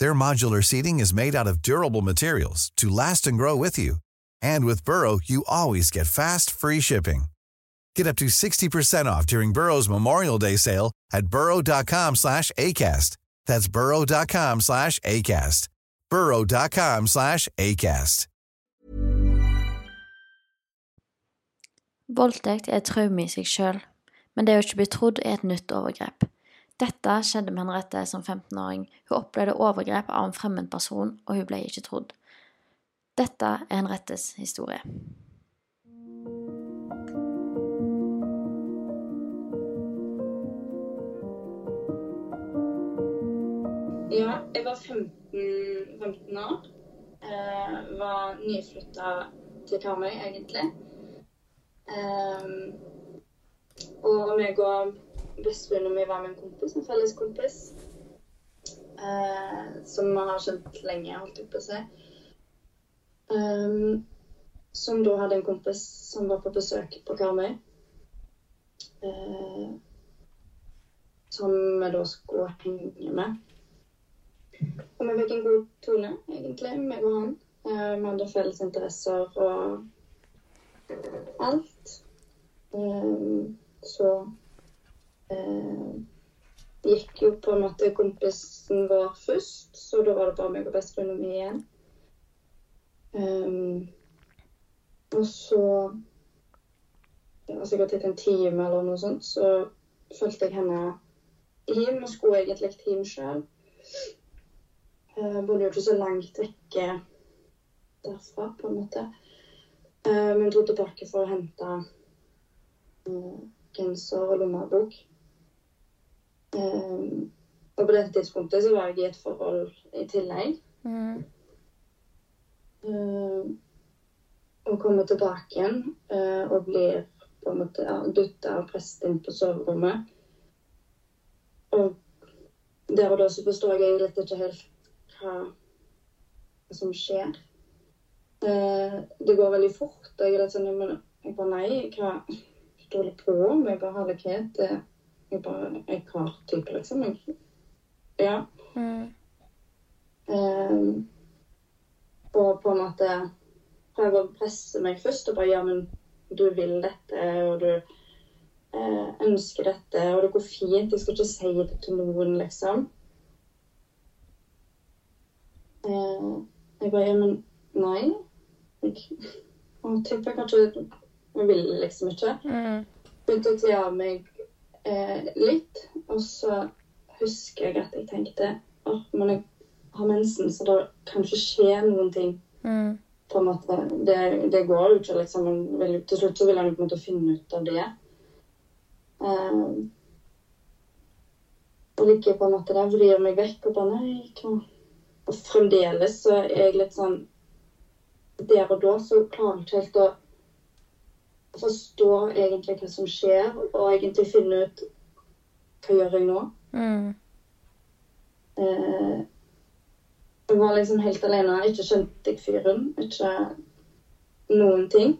Their modular seating is made out of durable materials to last and grow with you. And with Burrow, you always get fast, free shipping. Get up to 60% off during Burrow's Memorial Day sale at burrow.com slash ACAST. That's burrow.com slash ACAST. burrow.com slash ACAST. Voldtekt er et traume i seg men det å ikke bli trodd er et nytt overgrep. Dette skjedde med Henriette som 15-åring. Hun opplevde overgrep av en fremmed person, og hun ble ikke trodd. Dette er Henriettes historie. Ja, jeg var 15, 15 år. Eh, var nyflytta til Karmøy, egentlig. Eh, og meg og bestevenninna mi var med en kompis, en felles kompis. Eh, som vi har kjent lenge, holdt jeg på å si. Um, som da hadde en kompis som var på besøk på Karmøy. Eh, som vi da skulle henge med. Og vi fikk en god tone, egentlig, meg og han. Eh, vi hadde felles interesser og alt. Eh, så gikk jo på en måte kompisen vår først, så da var det bare meg og bestevenninna mi igjen. Um, og så Det var sikkert etter en time eller noe sånt, så fulgte jeg henne hjem og skulle egentlig hjem sjøl. Bodde jo ikke så langt vekke derfra, på en måte. Uh, men dro tilbake for å hente uh, genser og lommebok. Um, og på dette tidspunktet så var jeg i et forhold i tillegg. Mm. Uh, og kommer tilbake igjen uh, og blir på en måte dytta og presset inn på soverommet. Og der og da så forstår jeg egentlig ikke helt hva, som skjer. Det går veldig fort. og Jeg er litt sånn men jeg bare nei, hva holder på med? Bare herlighet. Jeg bare Jeg har type, liksom. Jeg, ja. Mm. Um, og på en måte prøve å presse meg først og bare ja, men du vil dette, og du eh, ønsker dette, og det går fint. Jeg skal ikke si det til noen, liksom. Eh, jeg bare ja, men nei. Jeg, og tipper kanskje Jeg vil liksom ikke. Mm. Begynte å kle av meg eh, litt, og så husker jeg at jeg tenkte at men jeg har mensen, så det kan ikke skje noen ting. Mm. på en måte. Det, det går jo ikke, liksom. Vil, til slutt så vil han jo på en måte finne ut av det. Eh, og ligger på en måte der, vrir meg vekk og bare Nei, hva Og fremdeles så er jeg litt sånn Der og da så klarer jeg ikke helt å forstå egentlig hva som skjer, og egentlig finne ut hva gjør jeg nå. Mm. Eh, jeg var liksom helt alene. Ikke skjønte jeg fyren. Ikke noen ting.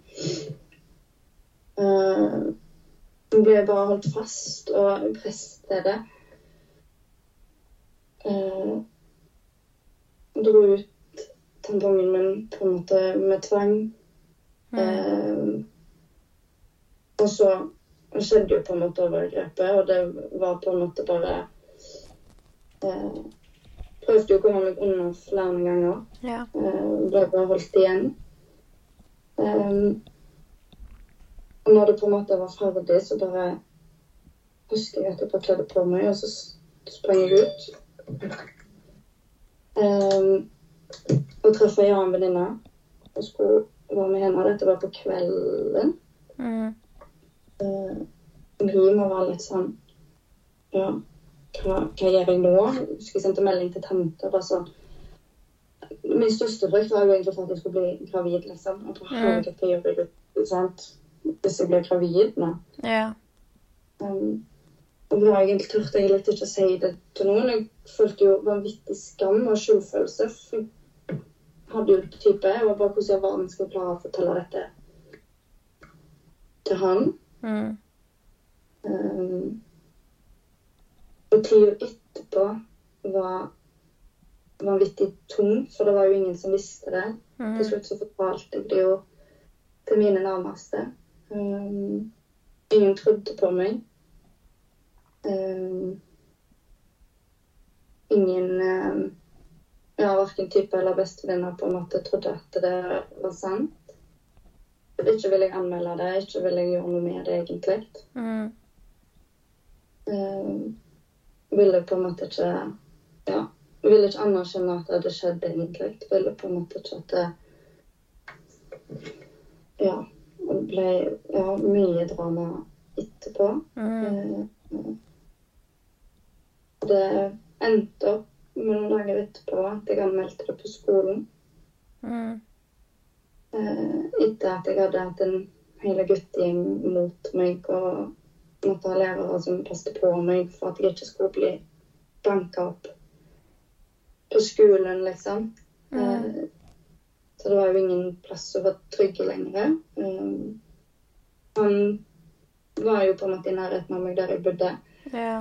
Eh, jeg ble bare holdt fast og presset til det. Eh, dro ut tampongen min på en måte med tvang. Eh, og så skjedde jo på en måte overgrepet, og det var på en måte bare eh, prøvde jo å komme meg unna flere ganger. Ja. Eh, ble bare holdt igjen. Um, og når det på en måte var ferdig, så bare husker jeg at jeg bare kledde på meg, og så sprang jeg ut. Um, og traff ei annen venninne og skulle være med henne. Dette var på kvelden. Mm. Uh, Rima var litt sånn Ja, hva, hva gjør jeg nå? Skulle jeg sendte melding til tante. bare sånn Min største frykt var jo egentlig for at jeg skulle bli gravid, liksom. Og på herregud, hva gjør jeg sant? hvis jeg blir gravid nå? Ja. Um, og da egentlig turte jeg litt ikke å si det til noen. Jeg følte jo vanvittig skam og skyldfølelse. For jeg hadde jo type Jeg var bare hvordan i all verden skal jeg klare å fortelle dette til han? Mm. Um, og tida etterpå var vanvittig tung, for det var jo ingen som visste det. Mm. Til slutt så fortalte jeg det jo til mine nærmeste. Um, ingen trodde på meg. Um, ingen um, ja, Verken type eller bestevenner på en måte trodde at det var sant. Ikke vil jeg anmelde det, ikke vil jeg gjøre noe med det, egentlig. Mm. Um, ville på en måte ikke Ja, ville ikke anerkjenne at det hadde skjedd, egentlig. Ville på en måte ikke at det Ja. Det ble ja, mye drama etterpå. Mm. Uh, Det endte opp med noen dager etterpå at jeg anmeldte det på skolen. Mm. Eh, Etter at jeg hadde hatt en hel guttegjeng mot meg og måtte ha lærere som passet på meg for at jeg ikke skulle bli banka opp på skolen, liksom. Mm. Så det var jo ingen plass å være trygge lenger. Eh, Han var jo på en måte i nærheten av meg der jeg bodde. Ja.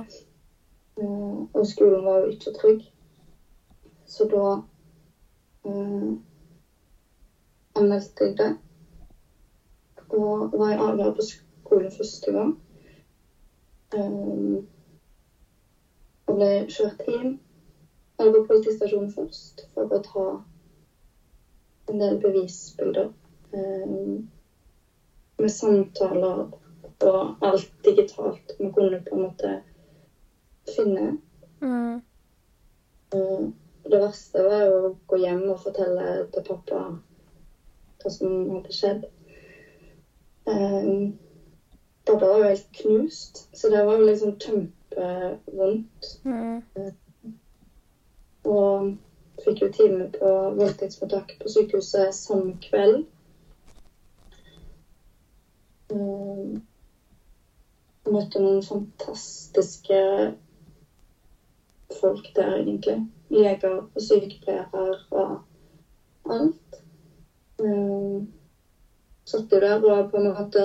Eh, og skolen var jo ikke trygg. Så da eh, anmeldte jeg. Og var i avhør på skolen første gang. Um, og ble kjørt inn. Eller på politistasjonen først for å ta en del bevisbilder. Um, med samtaler og alt digitalt man kunne på en måte finne. Mm. Um, det verste var å gå hjem og fortelle til pappa hva som hadde skjedd. Um, pappa var jo helt knust, så det var jo liksom kjempevondt. Mm. Og fikk jo time på voldtektsmottaket på sykehuset samme kveld. Um, jeg møtte noen fantastiske folk der, egentlig. Leger og sykepleiere og alt. Um, satt jo der og på en måte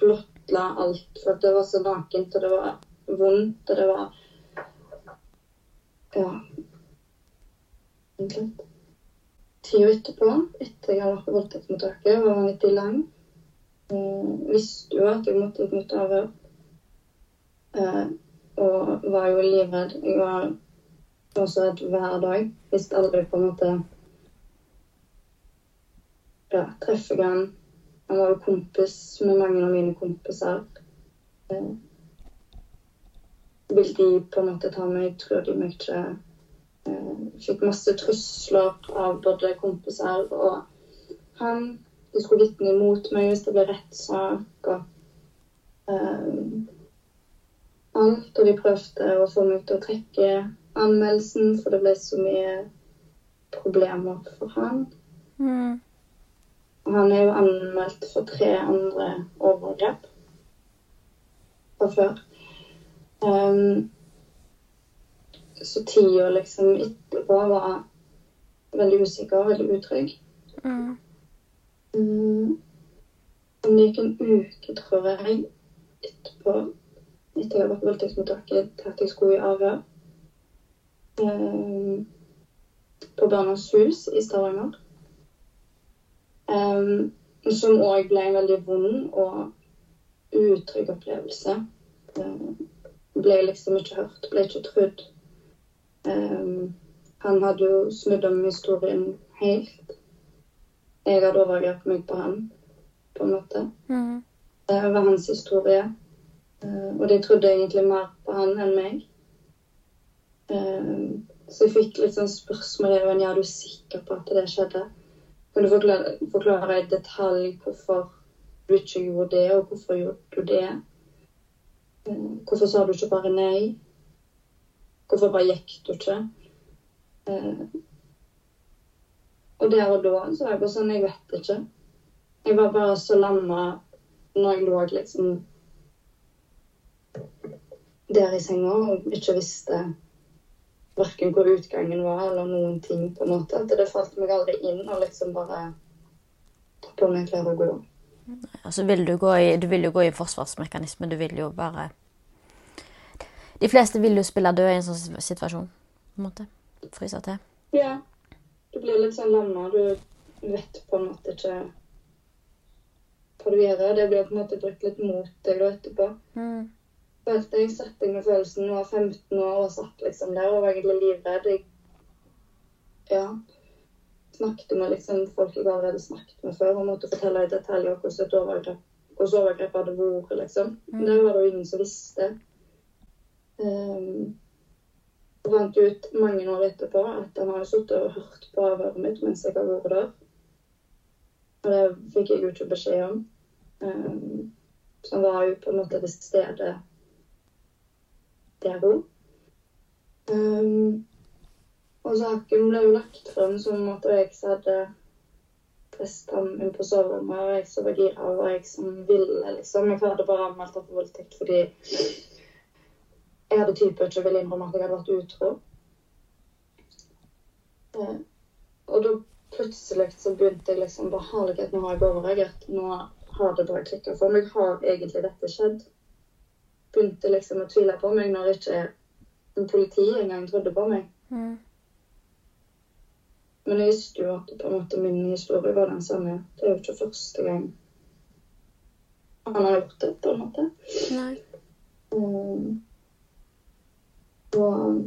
blottla alt, for det var så nakent, og det var vondt, og det var Ja. Egentlig. Tida etterpå, etter jeg hadde vært på voldtektsmottaket, var vanvittig lang. Jeg visste jo at jeg måtte ut mot avhør. Eh, og var jo livredd. Jeg var også redd hver dag. Visste aldri på en måte Ja, treffer han? Han var jo kompis med mange av mine kompiser. Eh, vil de på en måte ta meg? Tror de meg ikke? Eh, fikk masse trusler av både kompiser og han. De skulle vitne imot meg hvis det ble rettssak. og eh, alt, og de prøvde å få meg til å trekke anmeldelsen, for det ble så mye problemer for han. Mm. Og han er jo anmeldt for tre andre overgrep fra før. Um, så tida liksom etterpå var veldig usikker, veldig utrygg. Mm. Um, Det gikk en uke, tror jeg, etterpå etter jeg var på voldtektsmottaket til at jeg skulle i avhør. Um, på Barnas hus i Stavanger. Um, som òg ble en veldig vond og utrygg opplevelse. Um, ble liksom ikke hørt, ble ikke trodd. Um, han hadde jo snudd om historien helt. Jeg hadde overgrepet meg på han, på en måte. Mm. Det var hans historie. Uh, og de trodde egentlig mer på han enn meg. Uh, så jeg fikk litt sånn spørsmål der, ja, er sikker på at det skjedde? Kan du forklare, forklare i detalj hvorfor du ikke gjorde det, og hvorfor gjorde du det? Eh, hvorfor sa du ikke bare nei? Hvorfor bare gikk du ikke? Eh, og der og da så var jeg bare sånn Jeg vet ikke. Jeg var bare så lamma når jeg lå liksom der i senga og ikke visste verken hvor utgangen var eller noen ting. på en måte. At det falt meg aldri inn å liksom bare på på jeg klær og gå. Altså vil du, gå i, du vil jo gå i forsvarsmekanisme. Du vil jo bare De fleste vil jo spille død i en sånn situasjon. på en måte. Fryse til. Ja. Du blir litt sånn lamma. Du vet på en måte ikke hva du gjør. Det blir på en måte brukt litt mot deg da etterpå. Mm. Følte jeg satt jeg med følelsen Jeg var 15 år og satt liksom der og var egentlig livredd. Jeg ja, snakket med liksom folk jeg allerede snakket med før og måtte fortelle i detaljer hvordan et overgrep, hvordan overgrep hadde vært. liksom. Mm. Det var det jo ingen som visste. Um, jeg fant ut mange år etterpå at han hadde sittet og hørt på avhøret mitt mens jeg har vært der. Og det fikk jeg jo ikke beskjed om. Um, så han var jo på en måte til stede der òg. Um, og saken ble jo lagt frem som at det var jeg som hadde presset ham inn på soverommet, og jeg som var gira, og jeg som ville, liksom. Jeg hadde bare anmeldt ham for voldtekt fordi jeg hadde type ikke ville innrømme at jeg hadde vært utro. Eh, og da plutselig så begynte jeg liksom bare Herlighet, nå har jeg overreagert. Nå har det bare klikka for meg. Har egentlig dette skjedd? Begynte liksom å tvile på meg når ikke en politi engang trodde på meg. Mm. Men jeg visste jo at på en måte min historie var den samme. Det er jo ikke første gang han har gjort det, på en måte. Nei. Um, og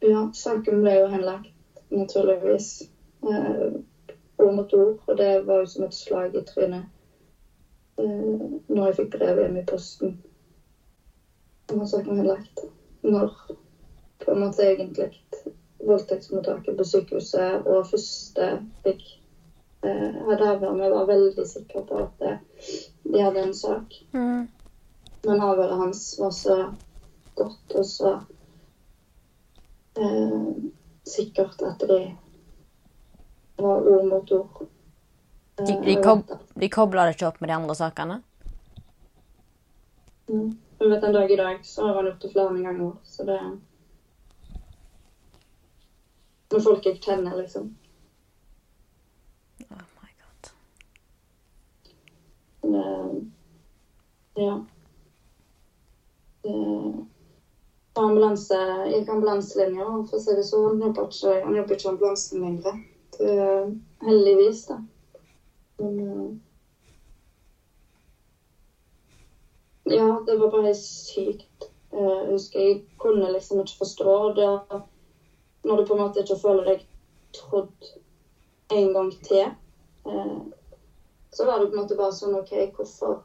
Ja, saken ble jo henlagt, naturligvis. Uh, ord mot ord, og det var jo som et slag i trynet når jeg fikk brev hjemme i posten om at saken var henlagt. Når på en måte egentlig voldtektsmottaket på sykehuset og første fikk eh, hadde avhør med, var veldig sikre på at eh, de hadde en sak. Mm. Men avhøret hans var så godt og så eh, sikkert at de var ord mot ord. Eh, De, de, kob de kobla det ikke opp med de andre sakene? Mm. Jeg vet En dag i dag så har han gjort det flere ganger. Så det Når folk jeg kjenner, liksom. Oh my god. Det, ja. Det, ambulanse, gikk ambulanselinja, for å si det sånn. Han jobber ikke, han jobber ikke i ambulansen lenger. Det, heldigvis, da. Men eh, Ja, det var bare helt sykt. Eh, Jeg husker jeg kunne liksom ikke forstå det. Når du på en måte ikke føler deg trodd en gang til, eh, så var det på en måte bare sånn OK, hvorfor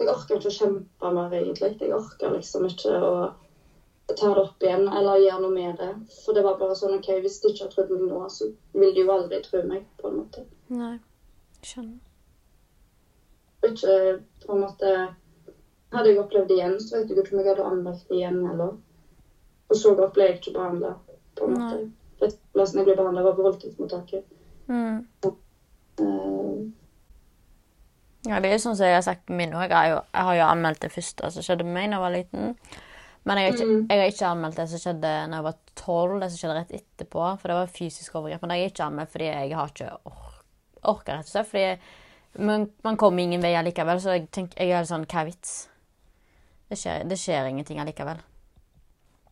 Jeg orker ikke å kjempe mer, egentlig. Jeg orker liksom ikke å ta det opp igjen eller gjøre noe med det. For det var bare sånn OK, hvis de ikke har trodd meg nå, så vil de jo aldri tro meg, på en måte. Nei. Skjønner. ikke på en måte Hadde jeg opplevd det igjen, så vet jeg ikke om jeg hadde anmeldt det igjen heller. Og så godt ble jeg ikke behandla, på en måte. For Plassen jeg ble behandla, var på voldtektsmottaket. Mm. Eh, Ja, det er sånn som jeg har sagt min òg. Jeg, jeg har jo anmeldt det første som skjedde med meg da jeg var liten. Men jeg har, ikke, Mm. jeg har ikke anmeldt det som skjedde da jeg var tolv, det som skjedde rett etterpå. For det var fysisk overgrep. Men det har jeg ikke anmeldt fordi jeg har ikke or orka, rett og slett. Fordi man, man kommer ingen vei allikevel, så jeg tenker jeg er sånn Hva er vits? Det skjer, det skjer ingenting allikevel.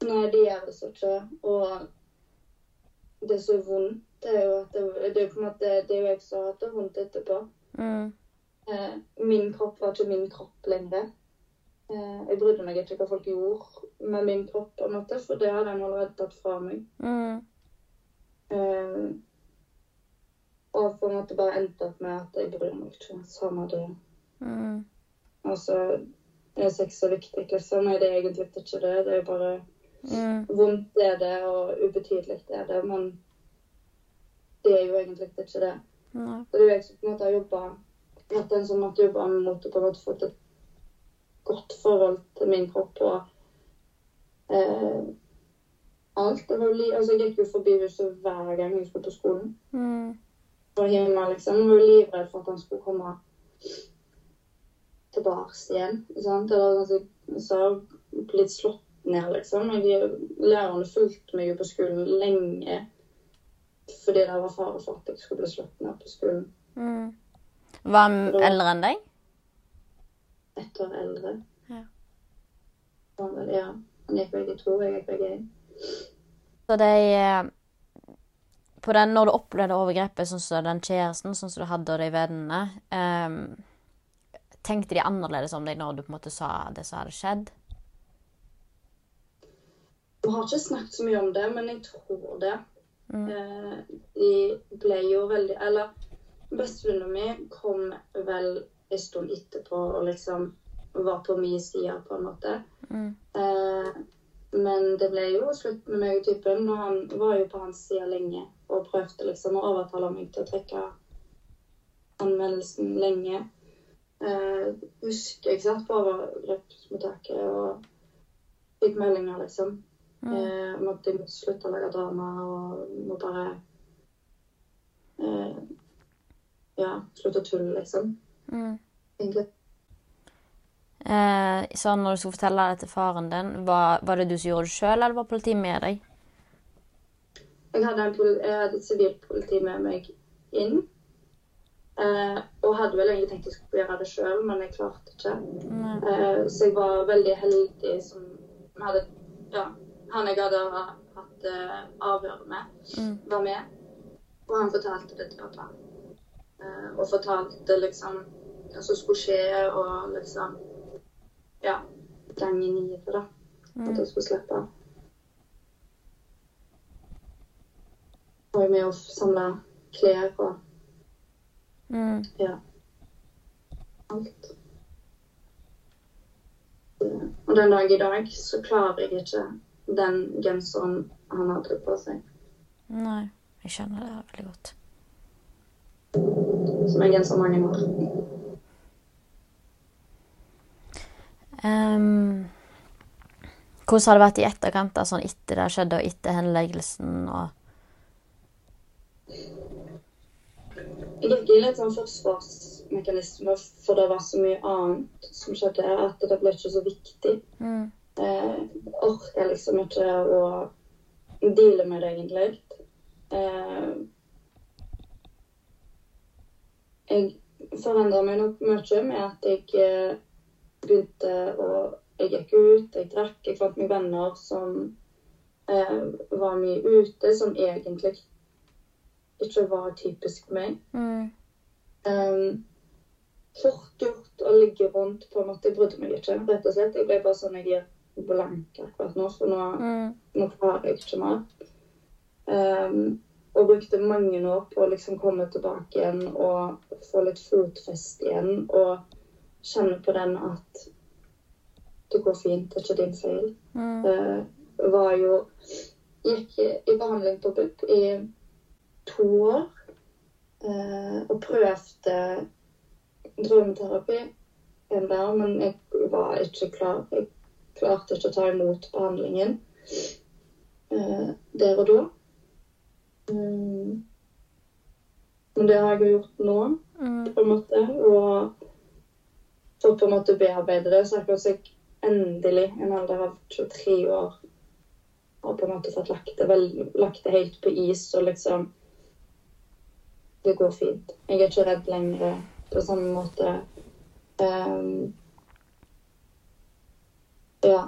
nei, det gjør det så ikke. Og det er så vondt. Det er jo det, det er på en måte Det er jo jeg som har hatt det vondt etterpå. Mm. Eh, min kropp var ikke min kropp lenger. Eh, jeg brydde meg ikke hva folk gjorde med min kropp, på en måte, for det hadde jeg allerede tatt fra meg. Mm. Eh, og på en måte bare endte opp med at jeg bryr meg ikke. Samme det. Mm. Altså, er sex så viktig, liksom? Nei, det er egentlig ikke det. Det er bare Mm. vondt er det, og ubetydelig er det, men det er jo egentlig ikke det. Mm. Så det er jo jeg som på en måte har jobba Vært den som måtte jobbe mot å på en måte fått et godt forhold til min kropp og eh, alt. Det var jo li altså, jeg gikk jo forbi huset hver gang jeg skulle på skolen. Mm. Fra himmelen, liksom. Jeg var livredd for at han skulle komme tilbake igjen. Sant? Eller så jeg blitt slått ned, liksom. Jeg, lærerne fulgte meg jo på skolen lenge fordi det var fare for at jeg skulle bli slått ned på skolen. Mm. Var han eldre enn deg? Ett år eldre. Ja. Han ja. Han gikk begge to, jeg gikk begge én. Så de eh, på den, Når du opplevde overgrepet, sånn som den kjæresten, sånn som du hadde, og de vennene um, Tenkte de annerledes om deg når du på en måte sa det som hadde skjedd? Vi har ikke snakket så mye om det, men jeg tror det. Mm. Eh, de ble jo veldig Eller bestevenninna mi kom vel en stund etterpå og liksom var på min side, på en måte. Mm. Eh, men det ble jo slutt med meg og typen, og han var jo på hans side lenge og prøvde liksom å overtale meg til å trekke anmeldelsen lenge. Uh, husker jeg satt på overgrepsmottaket og fikk meldinger, liksom. Mm. Eh, om at jeg måtte slutte å lage drama og må bare uh, Ja, slutte å tulle, liksom. Mm. Egentlig. Eh, så når du skulle fortelle det til faren din, var, var det du som gjorde det sjøl, eller var politiet med deg? Jeg hadde, en jeg hadde et sivilpoliti med meg inn. Eh, og hadde vel egentlig tenkt jeg skulle gjøre det sjøl, men jeg klarte ikke. Eh, så jeg var veldig heldig som hadde Ja, han jeg hadde hatt eh, avhør med, Mm. var med. Og han fortalte det til pappa. Eh, og fortalte liksom hva som skulle skje, og liksom Ja. Gangen i det, da. At jeg skulle slippe. Var jo med å samle klær og Mm. ja. Alt. Og den dag i dag så klarer jeg ikke den genseren han hadde på seg. Nei. Jeg skjønner det veldig godt. Som er genser mange år. Ehm, hvordan har det vært i etterkant, da, sånn etter det skjedde, og etter henleggelsen og Jeg blir litt sånn forsvarsmekanisme, for det var så mye annet som skjedde, at det ble ikke så viktig. mm. Eh, orker liksom ikke å deale med det, egentlig. Eh, jeg forandra meg nok mye med at jeg eh, begynte å Jeg gikk ut, jeg drakk, jeg fant meg venner som eh, var mye ute, som egentlig ikke var typisk meg. Mm. Um, fort gjort å ligge rundt på en måte. Jeg brydde meg ikke, rett og slett. Jeg ble bare sånn jeg gir blank akkurat nå, for nå, Mm. nå klarer jeg ikke mer. Um, og brukte mange år på å liksom komme tilbake igjen og få litt fotfeste igjen. Og kjenne på den at det går fint, det er ikke din feil. Mm. uh, var jo Gikk i behandling på BUP i to år. uh, og prøvde drømmeterapi en der, men jeg var ikke klar. Jeg klarte ikke å ta imot behandlingen uh, der og da. Um, Men det har jeg jo gjort nå Mm. på en måte. Og for på en måte bearbeide det. Så akkurat som jeg endelig, en alder av 23 år, har på en måte fått lagt det, vel, lagt det helt på is og liksom Det går fint. Jeg er ikke redd lenger på samme måte. Um, ja.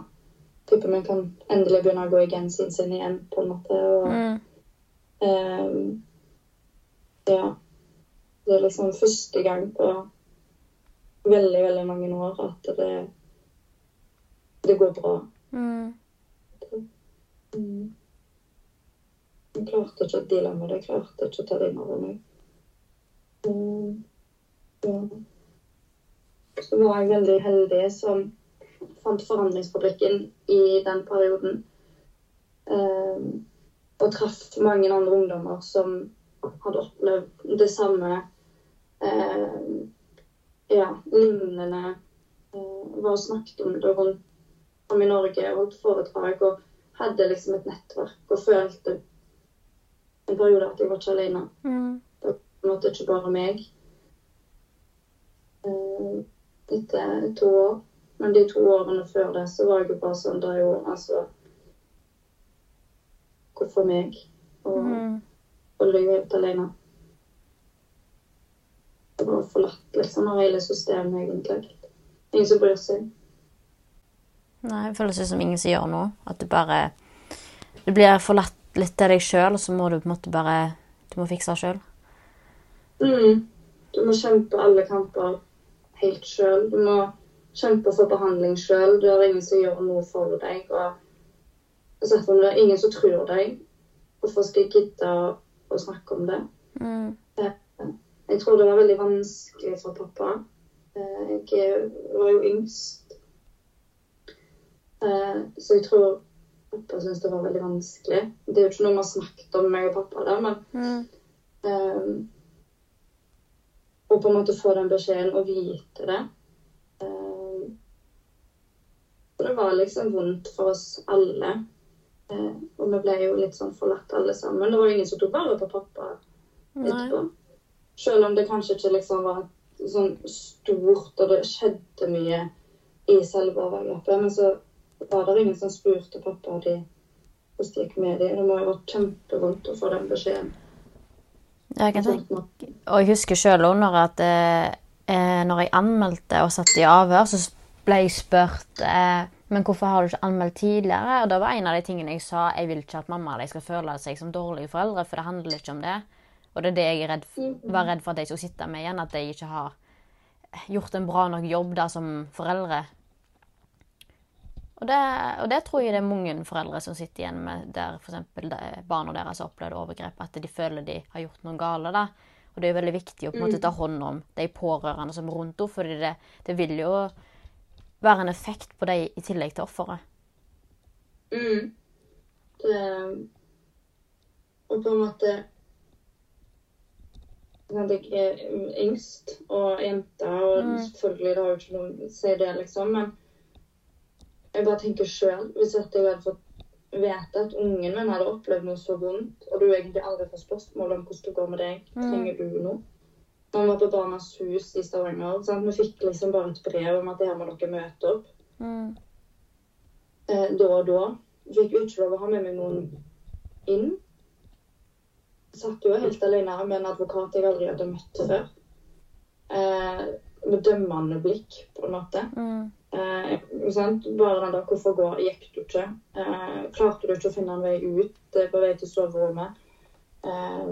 Typen min kan endelig begynne å gå i genseren sin igjen, på en måte. Og Mm. um, ja. Det er liksom første gang på veldig, veldig mange år at det det går bra. Mm. Mm. Jeg klarte ikke å deale med det. Jeg klarte ikke å ta det inn over meg. Mm. Ja. Så var jeg veldig heldig som fant Forandringsfabrikken i den perioden. Eh, og traff mange andre ungdommer som hadde opplevd det samme. Eh, ja, lignende. Eh, var og snakket om det rundt om i Norge, holdt foredrag og hadde liksom et nettverk og følte en periode at jeg var ikke alene. Mm. Det var på en måte ikke bare meg. Eh, Etter to år. Men de to årene før det så var jeg jo bare sånn Det er jo altså Hvorfor meg? Og Mm. og jeg helt alene? Det bare forlatt liksom av hele systemet, egentlig. Ingen som bryr seg. Nei, det føles som ingen som gjør noe. At du bare Du blir forlatt litt til deg sjøl, og så må du på en måte bare Du må fikse det sjøl. Mm. Du må kjempe alle kamper helt sjøl. Du må kjempe for behandling sjøl. Du har ingen som gjør noe for deg. Og selv om det er ingen som tror deg, hvorfor skal jeg gidde å, å snakke om det? Mm. Jeg tror det var veldig vanskelig for pappa. Eh, Jeg var jo yngst. Eh, Så jeg tror pappa syntes det var veldig vanskelig. Det er jo ikke noe vi har snakket om, meg og pappa, der, men Mm. um, Å på en måte få den beskjeden og vite det. Um, det var liksom vondt for oss alle. Eh, Og vi ble jo litt sånn forlatt alle sammen. Det var jo ingen som tok vare på pappa Nei. Selv om det kanskje ikke liksom var sånn stort, og det skjedde mye i selve overgrepet. Men så var det ingen som spurte pappa og de, hvordan det gikk med dem. Det må ha vært kjempevondt å få den beskjeden. Jeg kan tenke Og jeg husker sjøl òg når, at, eh, eh, når jeg anmeldte og satt i avhør, så ble jeg spurt eh, men hvorfor har du ikke anmeldt tidligere. Og det var en av de tingene jeg sa. Jeg vil ikke at mamma og de skal føle seg som dårlige foreldre, for det handler ikke om det. Og det er det jeg redd, f- var redd for at jeg skulle sitte med igjen. At jeg ikke har gjort en bra nok jobb da som foreldre. Og det, og det tror jeg det er mange foreldre som sitter igjen med der f.eks. barna deres har opplevd overgrep, at de føler de har gjort noe galt. da. Og det er jo veldig viktig å på en måte ta hånd om de pårørende som er rundt henne, for det, det vil jo være en effekt på dem i tillegg til offeret. Mm. Det, og på en måte Jeg er yngst og jente, og Mm. selvfølgelig det har jo ikke noe å si det, liksom, men jeg bare tenker sjøl Hvis jeg hadde fått vite at ungen min hadde opplevd noe så vondt, og du egentlig aldri får spørsmål om hvordan det går med deg, Mm. trenger du noe? Når vi var på Barnas Hus i Stavanger, sant? vi fikk liksom bare et brev om at her må dere møte opp Mm. eh, da og da. Fikk jo ikke lov å ha med meg noen inn. Satt jo helt alene med en advokat jeg aldri hadde møtt før. Eh, med dømmende blikk, på en måte. Mm. Eh, sant? Bare den der 'hvorfor går, gikk du ikke'? Eh, klarte du ikke å finne en vei ut eh, på vei til soverommet? Eh,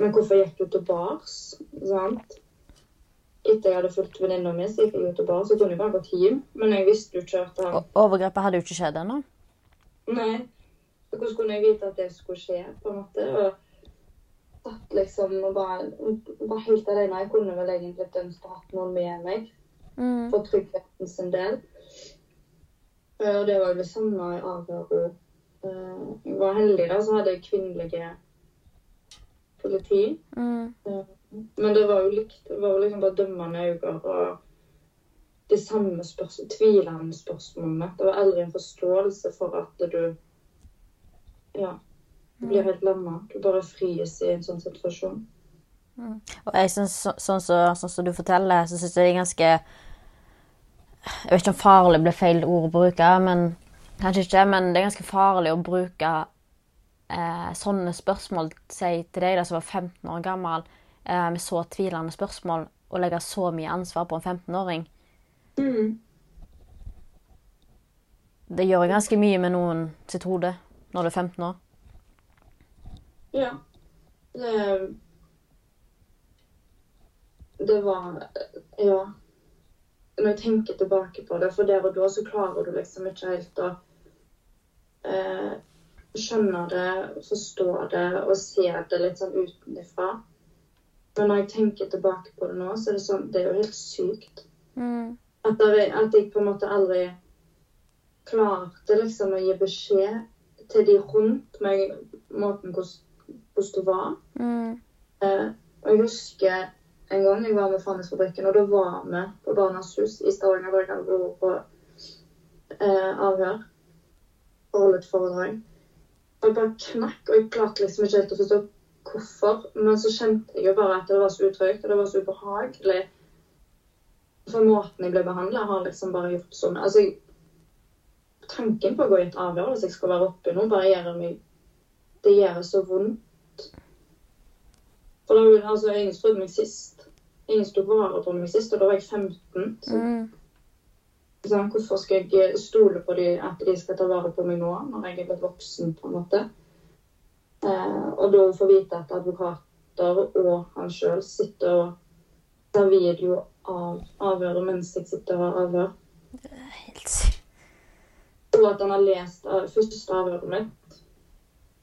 men hvorfor gikk du til bars? Sant? Etter jeg hadde fulgt venninna mi, så gikk jeg til bars. Jeg kunne jo bare gått hjem. Men jeg visste jo ikke at han overgrepet hadde jo ikke skjedd ennå. Nei. Hvordan kunne jeg vite at det skulle skje, på en måte? Og satt liksom og bare, bare helt alene. Jeg kunne vel egentlig ønsket å hatt noen med meg Mm. for tryggheten sin del. Eh, Og det var jo det samme i avhøret. Jeg var heldig, da, så hadde jeg kvinnelige politi. Mm. Men det var jo likt. Det var jo liksom bare dømmende øyne og de samme spørsmål, tvilende spørsmålene. Det var aldri en forståelse for at du Ja. Du blir helt lamma. Du bare fries i en sånn situasjon. Og jeg synes, så, sånn som sånn som du forteller, så syns jeg det er ganske Jeg vet ikke om farlig blir feil ord å bruke, men kanskje ikke. Men det er ganske farlig å bruke eh, sånne spørsmål si, til deg da, som var 15 år gammel, eh, med så tvilende spørsmål, og legge så mye ansvar på en 15-åring. Det gjør ganske mye med noen sitt hode når du er 15 år. Ja. Det Det var Ja. når jeg tenker tilbake på det, for der og da så klarer du liksom ikke helt å eh, skjønne det, forstå det og se det litt sånn utenfra. Men når jeg tenker tilbake på det nå, så er det sånn Det er jo helt sykt. Mm. At, er, at jeg på en måte aldri klarte liksom å gi beskjed til de rundt meg måten hvordan hvordan det var. Mm. Eh, og jeg husker en gang jeg var med Fannesfabrikken, og da var vi på Barnas Hus i Stavanger. hvor jeg hadde på eh, avhør og holdt foredrag. Og jeg bare knakk, og jeg klarte liksom ikke helt å forstå hvorfor. Men så kjente jeg jo bare at det var så utrygt, og det var så ubehagelig. For måten jeg ble behandla, har liksom bare gjort sånn Altså, jeg, tanken på å gå i et avhør hvis jeg skal være oppi noe, bare gjør meg Det gjør så vondt. For da, altså, ingen som meg sist. Ingen sto vare på meg sist, og da var jeg 15. Så Mm. sånn, hvorfor skal jeg stole på de, at de skal ta vare på meg nå, når jeg er blitt voksen, på en måte? Eh, og da å få vite at advokater og han sjøl sitter og tar video av avhøret mens jeg sitter og har avhør. Helt sykt. Og at han har lest av, første avhøret mitt.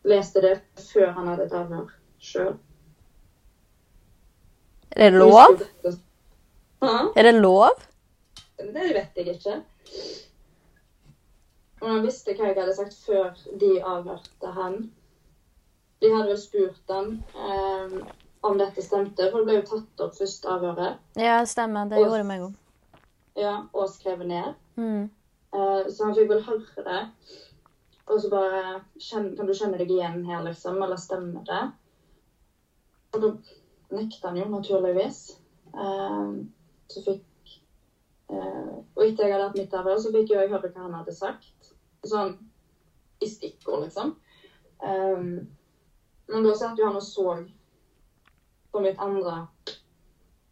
Leste det før han hadde et avhør sjøl. Er det lov? Er det lov? Det vet jeg ikke. Og han visste hva jeg hadde sagt før de avhørte han. De hadde vel spurt han eh, om dette stemte, for det ble jo tatt opp første avhøret. Ja, stemmer. Det gjorde meg òg. Ja, og skrevet ned. Mm. Eh, så han fikk vel høre det. Og så bare Kan du kjenne deg igjen her, liksom? Eller stemmer det? Og da nekta han jo, naturligvis. Eh, så fikk eh, Og etter jeg hadde hatt mitt avhør, så fikk jo jeg høre hva han hadde sagt. Sånn i stikkord, liksom. Eh, men da satt jo han og så på mitt andre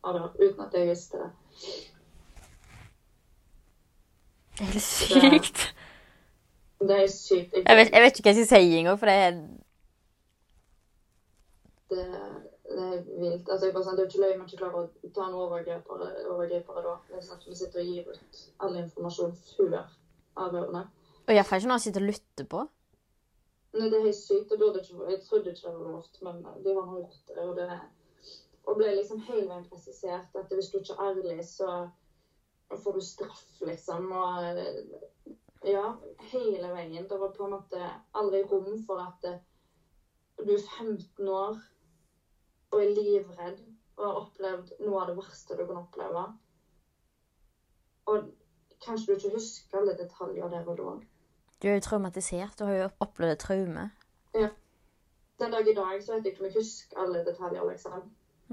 avhør, uten at jeg visste det. Det er helt sykt. Det er sykt. Jeg vet, jeg vet ikke hva jeg skal si engang, for det er det, det er vilt. Altså, jeg bare sånn, det er ikke løye man ikke klarer å ta en overgripere, overgripere da. Det er sånn at vi sitter og gir ut all informasjon før avhørene. Og iallfall ikke når han sitter og lytter på. Nei, det er helt sykt. Det burde ikke, jeg trodde ikke det var lovt, men det var noe gjort. Og det og ble liksom hele veien presisert at hvis du ikke er ærlig, så får du straff, liksom. Og ja, hele veien. Det var på en måte aldri rom for at eh, du er 15 år og er livredd og har opplevd noe av det verste du kan oppleve. Og kanskje du ikke husker alle detaljer der og da. Du er jo traumatisert. Du har jo opplevd et traume. Den dag i dag så vet jeg ikke om jeg husker alle detaljer, liksom.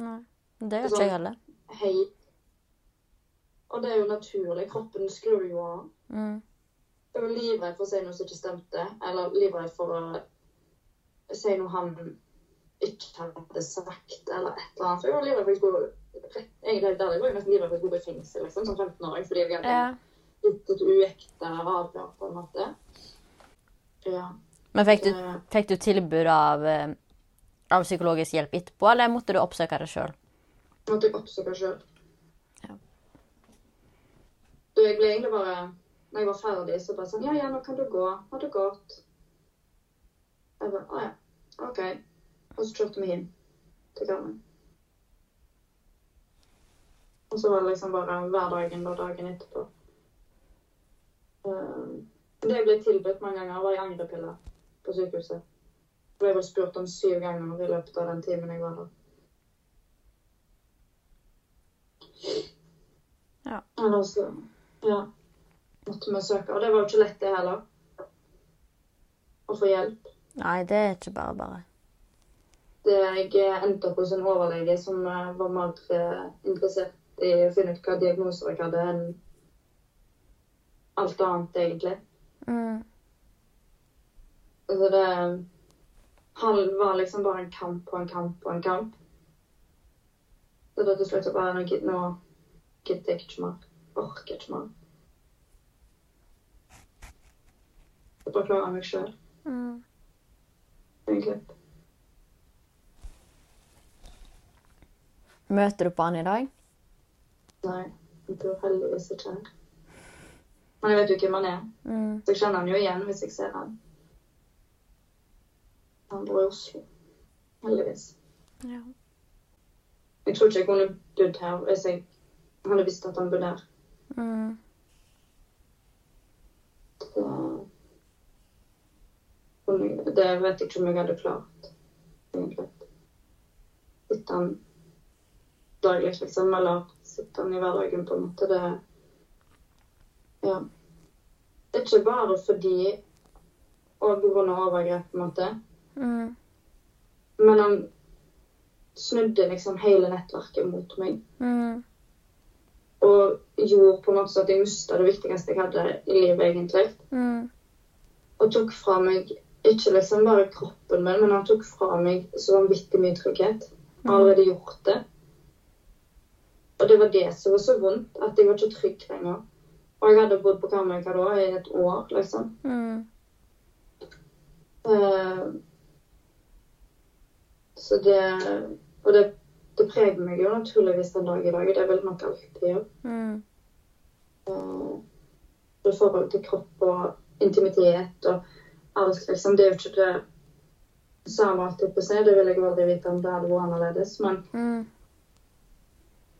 Nei. Det gjør ikke jeg heller. Hei. Og det er jo naturlig. Kroppen skrur jo av. Mm. Jeg var livredd for å si noe som ikke stemte, eller livredd for å si noe han ikke hadde sagt, eller et eller annet. For jeg var livredd for at jeg skulle Egentlig der jeg var jo nesten livredd for at jeg skulle gå i fengsel liksom, som 15-åring fordi jeg hadde gitt et uekte avhør, på en måte. Ja. Men fikk du, eh, fikk du tilbud av, eh, av psykologisk hjelp etterpå, eller måtte du oppsøke det sjøl? måtte jeg oppsøke sjøl. Ja. Du, jeg ble egentlig bare Når jeg var ferdig, så bare sånn Ja, ja, nå kan du gå. Ha det godt. Jeg bare Å ja. OK. Og så kjørte vi inn til Karmen. Og så var det liksom bare hverdagen og dagen etterpå. Um, det jeg ble tilbudt mange ganger, var i angrepiller på sykehuset. Jeg ble vel spurt om syv ganger i løpet av den timen jeg var der. Ja. Eller så Ja. Måtte vi søke. Og det var jo ikke lett, det heller. Å få hjelp. Nei, det er ikke bare bare. Det, jeg endte opp hos en overlege som eh, var mer eh, interessert i å finne ut hva diagnoser jeg hadde, enn alt annet, egentlig. Mm. Altså det Han var liksom bare en kamp og en kamp og en kamp. Så da til slutt bare nå gidder jeg ikke mer. Orker ikke mer. Jeg bare klarer meg sjøl, Mm. egentlig. Møter du på han i dag? Nei, jeg tror heldigvis ikke her. Men jeg vet jo hvem han er, Mm. så jeg kjenner han jo igjen hvis jeg ser han. Han bor i Oslo. Heldigvis. Ja. Jeg tror ikke jeg kunne bodd her hvis jeg hadde visst at han bodde her. Mm. Så Det vet jeg ikke om jeg hadde klart, egentlig. Sitte han daglig, liksom, eller sitte han i hverdagen, på en måte. Det Ja. Det er ikke bare fordi og på overgrep, på en måte. Mm. Men han snudde liksom hele nettverket mot meg. Mm. Og gjorde på en måte så at jeg mista det viktigste jeg hadde i livet, egentlig. Mm. og tok fra meg ikke liksom bare kroppen min, men han tok fra meg så vanvittig mye trygghet. Jeg har allerede gjort det. Og det var det som var så vondt, at jeg var ikke trygg lenger. Og jeg hadde bodd på Karmøyka da i et år, liksom. Mm. Uh, så det Og det, det preger meg jo naturligvis den dag i dag. Det er vel nok alltid gjør. Mm. Uh, I forhold til kropp og intimitet og alt, liksom. Det er jo ikke det samme alltid på seg. Det vil jeg aldri vite om det hadde vært annerledes. Men Mm.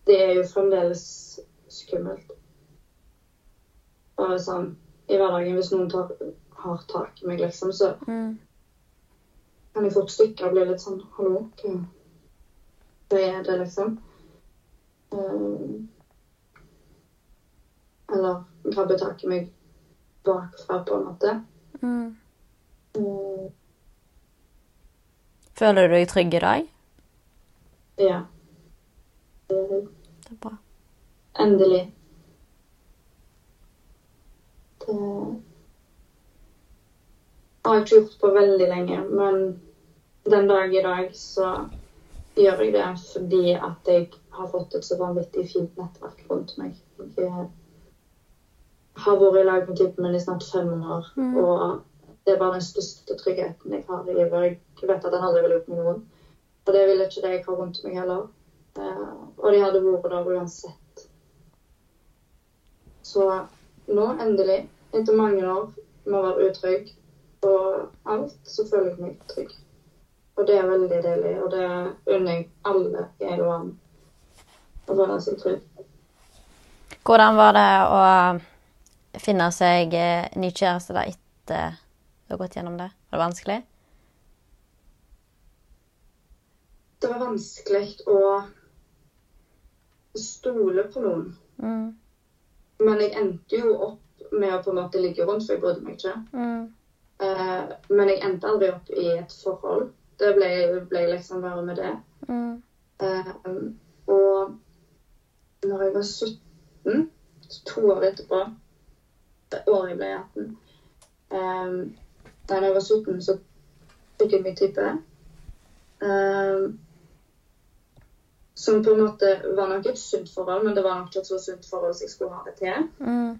det er jo fremdeles skummelt. Bare sånn i hverdagen, hvis noen tar, har tak i meg, liksom, så Mm. kan jeg fort stikke og bli litt sånn Hallo, hva, hva er det, liksom? Eh, eller grabbe tak i meg bakfra, på en måte. Mm. Føler du deg trygg i dag? ja. Det er bra. endelig. Det har jeg ikke gjort på veldig lenge, men den dag i dag så gjør jeg det fordi at jeg har fått et så vanvittig fint nettverk rundt meg. Jeg har vært i lag med typen min i snart fem år, Mm. og det er bare den største tryggheten jeg har i livet. Jeg vet at han aldri ville gjort meg vondt. Og det ville ikke det jeg har rundt meg heller. Eh, og de hadde vært der uansett. Så nå, endelig, etter mange år med å være utrygg og alt, så føler jeg meg trygg. Og det er veldig deilig, og det unner jeg alle i verden. Å være sin trygg. Hvordan var det å finne seg eh, ny kjæreste da etter du har gått gjennom det? Var det vanskelig? Det var vanskelig å stole på noen. Mm. Men jeg endte jo opp med å på en måte ligge rundt, for jeg brydde meg ikke. Mm. Uh, men jeg endte aldri opp i et forhold. Det ble, ble liksom bare med det. Mm. Uh, og når jeg var 17, to år etterpå, det året jeg ble 18 eh, Da jeg var 17, så fikk jeg min type. Eh, som på en måte var nok et sunt forhold, men det var nok et så sunt forhold som jeg skulle ha det til. Mm.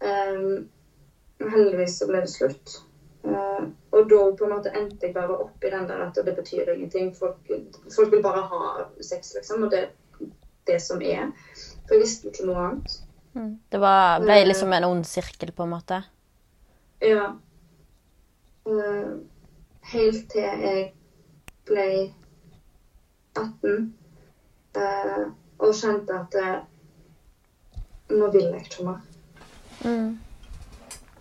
Um, heldigvis så ble det slutt. Uh, og da på en måte endte jeg bare opp i den der at det betyr ingenting. Folk, folk vil bare ha sex, liksom, og det er det som er. For jeg visste ikke noe annet. Mm. Det var, ble liksom en ond sirkel, på en måte. Ja. Eh, helt til jeg ble 18 eh, og kjente at nå vil jeg ikke mer. Mm.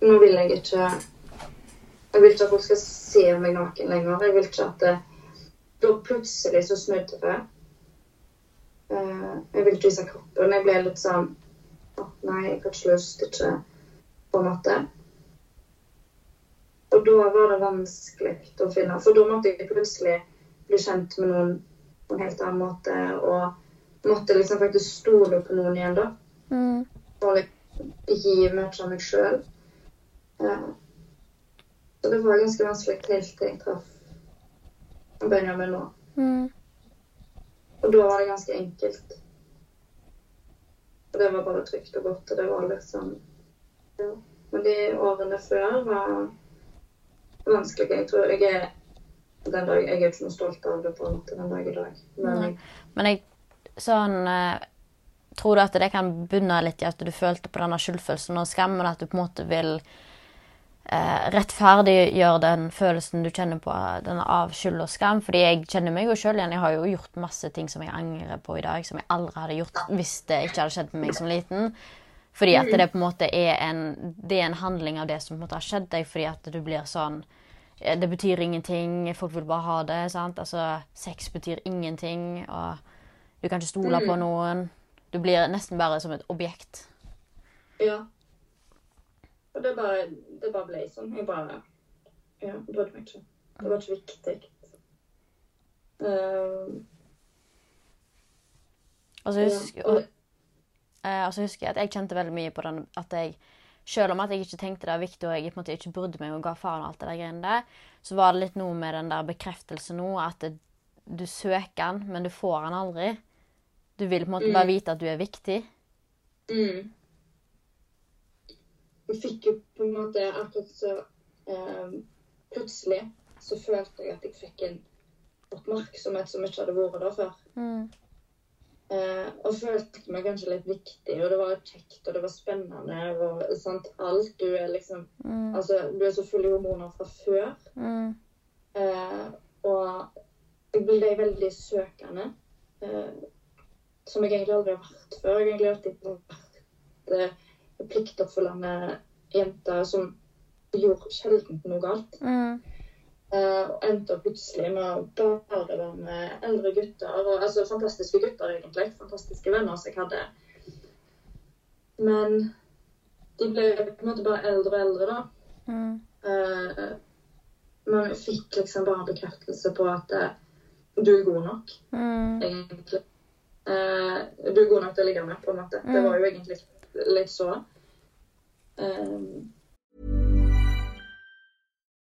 Nå vil jeg ikke Jeg vil ikke at folk skal se meg naken lenger. Jeg vil ikke at det, Da plutselig så snudde det. Eh, jeg vil ikke vise kroppen. Jeg ble litt sånn «Å, Nei, jeg har ikke lyst. Ikke På en måte. Og da var det vanskelig å finne For da måtte jeg plutselig bli kjent med noen på en helt annen måte. Og måtte liksom faktisk stole på noen igjen, da. Mm. Og liksom gi mye av meg sjøl. Så det var ganske vanskelig helt til jeg traff Benjamin nå. Mm. Og da var det ganske enkelt. Og det var bare trygt og godt, og det var liksom ja. Men de årene før var vanskelige. Jeg tror jeg er den dag, Jeg er ikke noe stolt av det på en måte den dag i dag. Men Nei. Men jeg sånn eh, tror du at det kan bunne litt i at du følte på denne skyldfølelsen og skammen, at du på en måte vil eh, rettferdiggjøre den følelsen du kjenner på, denne av skyld og skam? Fordi jeg kjenner meg jo sjøl igjen. Jeg har jo gjort masse ting som jeg angrer på i dag, som jeg aldri hadde gjort hvis det ikke hadde skjedd med meg som liten. Fordi at det på en måte er en, det er en handling av det som på en måte har skjedd deg, fordi at du blir sånn Det betyr ingenting, folk vil bare ha det. sant? Altså, Sex betyr ingenting, og du kan ikke stole på noen. Du blir nesten bare som et objekt. Ja. Og det bare, det bare ble sånn. Jeg bare Ja, brydde meg ikke. Det var ikke viktig. Um, Og så husker, ja. og, og, eh, og så husker jeg at jeg kjente veldig mye på den at jeg selv om at jeg ikke tenkte det var viktig, og jeg på en måte ikke brydde meg og ga faen alt det der greiene der, så var det litt noe med den der bekreftelsen nå, at det, du søker den, men du får den aldri. Du vil på en måte bare vite at du er viktig. mm. Jeg fikk jo på en måte akkurat så eh, Plutselig så følte jeg at jeg fikk en oppmerksomhet som ikke hadde vært der før. Mm. Eh, og følte meg kanskje litt viktig, og det var kjekt, og det var spennende. Og, sant, alt. Du er liksom Mm. Altså, du er så full i hormoner fra før. Mm. Eh, og jeg ble veldig søkende. Eh, som jeg egentlig aldri har vært før. Jeg har egentlig alltid vært eh, pliktoppfyllende jente som gjorde sjelden noe galt. Mm. Eh, og endte opp plutselig med å bare være med eldre gutter. Og, altså fantastiske gutter, egentlig. Fantastiske venner som jeg hadde. Men de ble på en måte bare eldre og eldre, da. Mm. Uh, men jeg fikk liksom bare bekreftelse på at uh, du er god nok, Mm. egentlig. Uh, du er god nok til å ligge med, på en måte. Det var jo egentlig litt så. Um,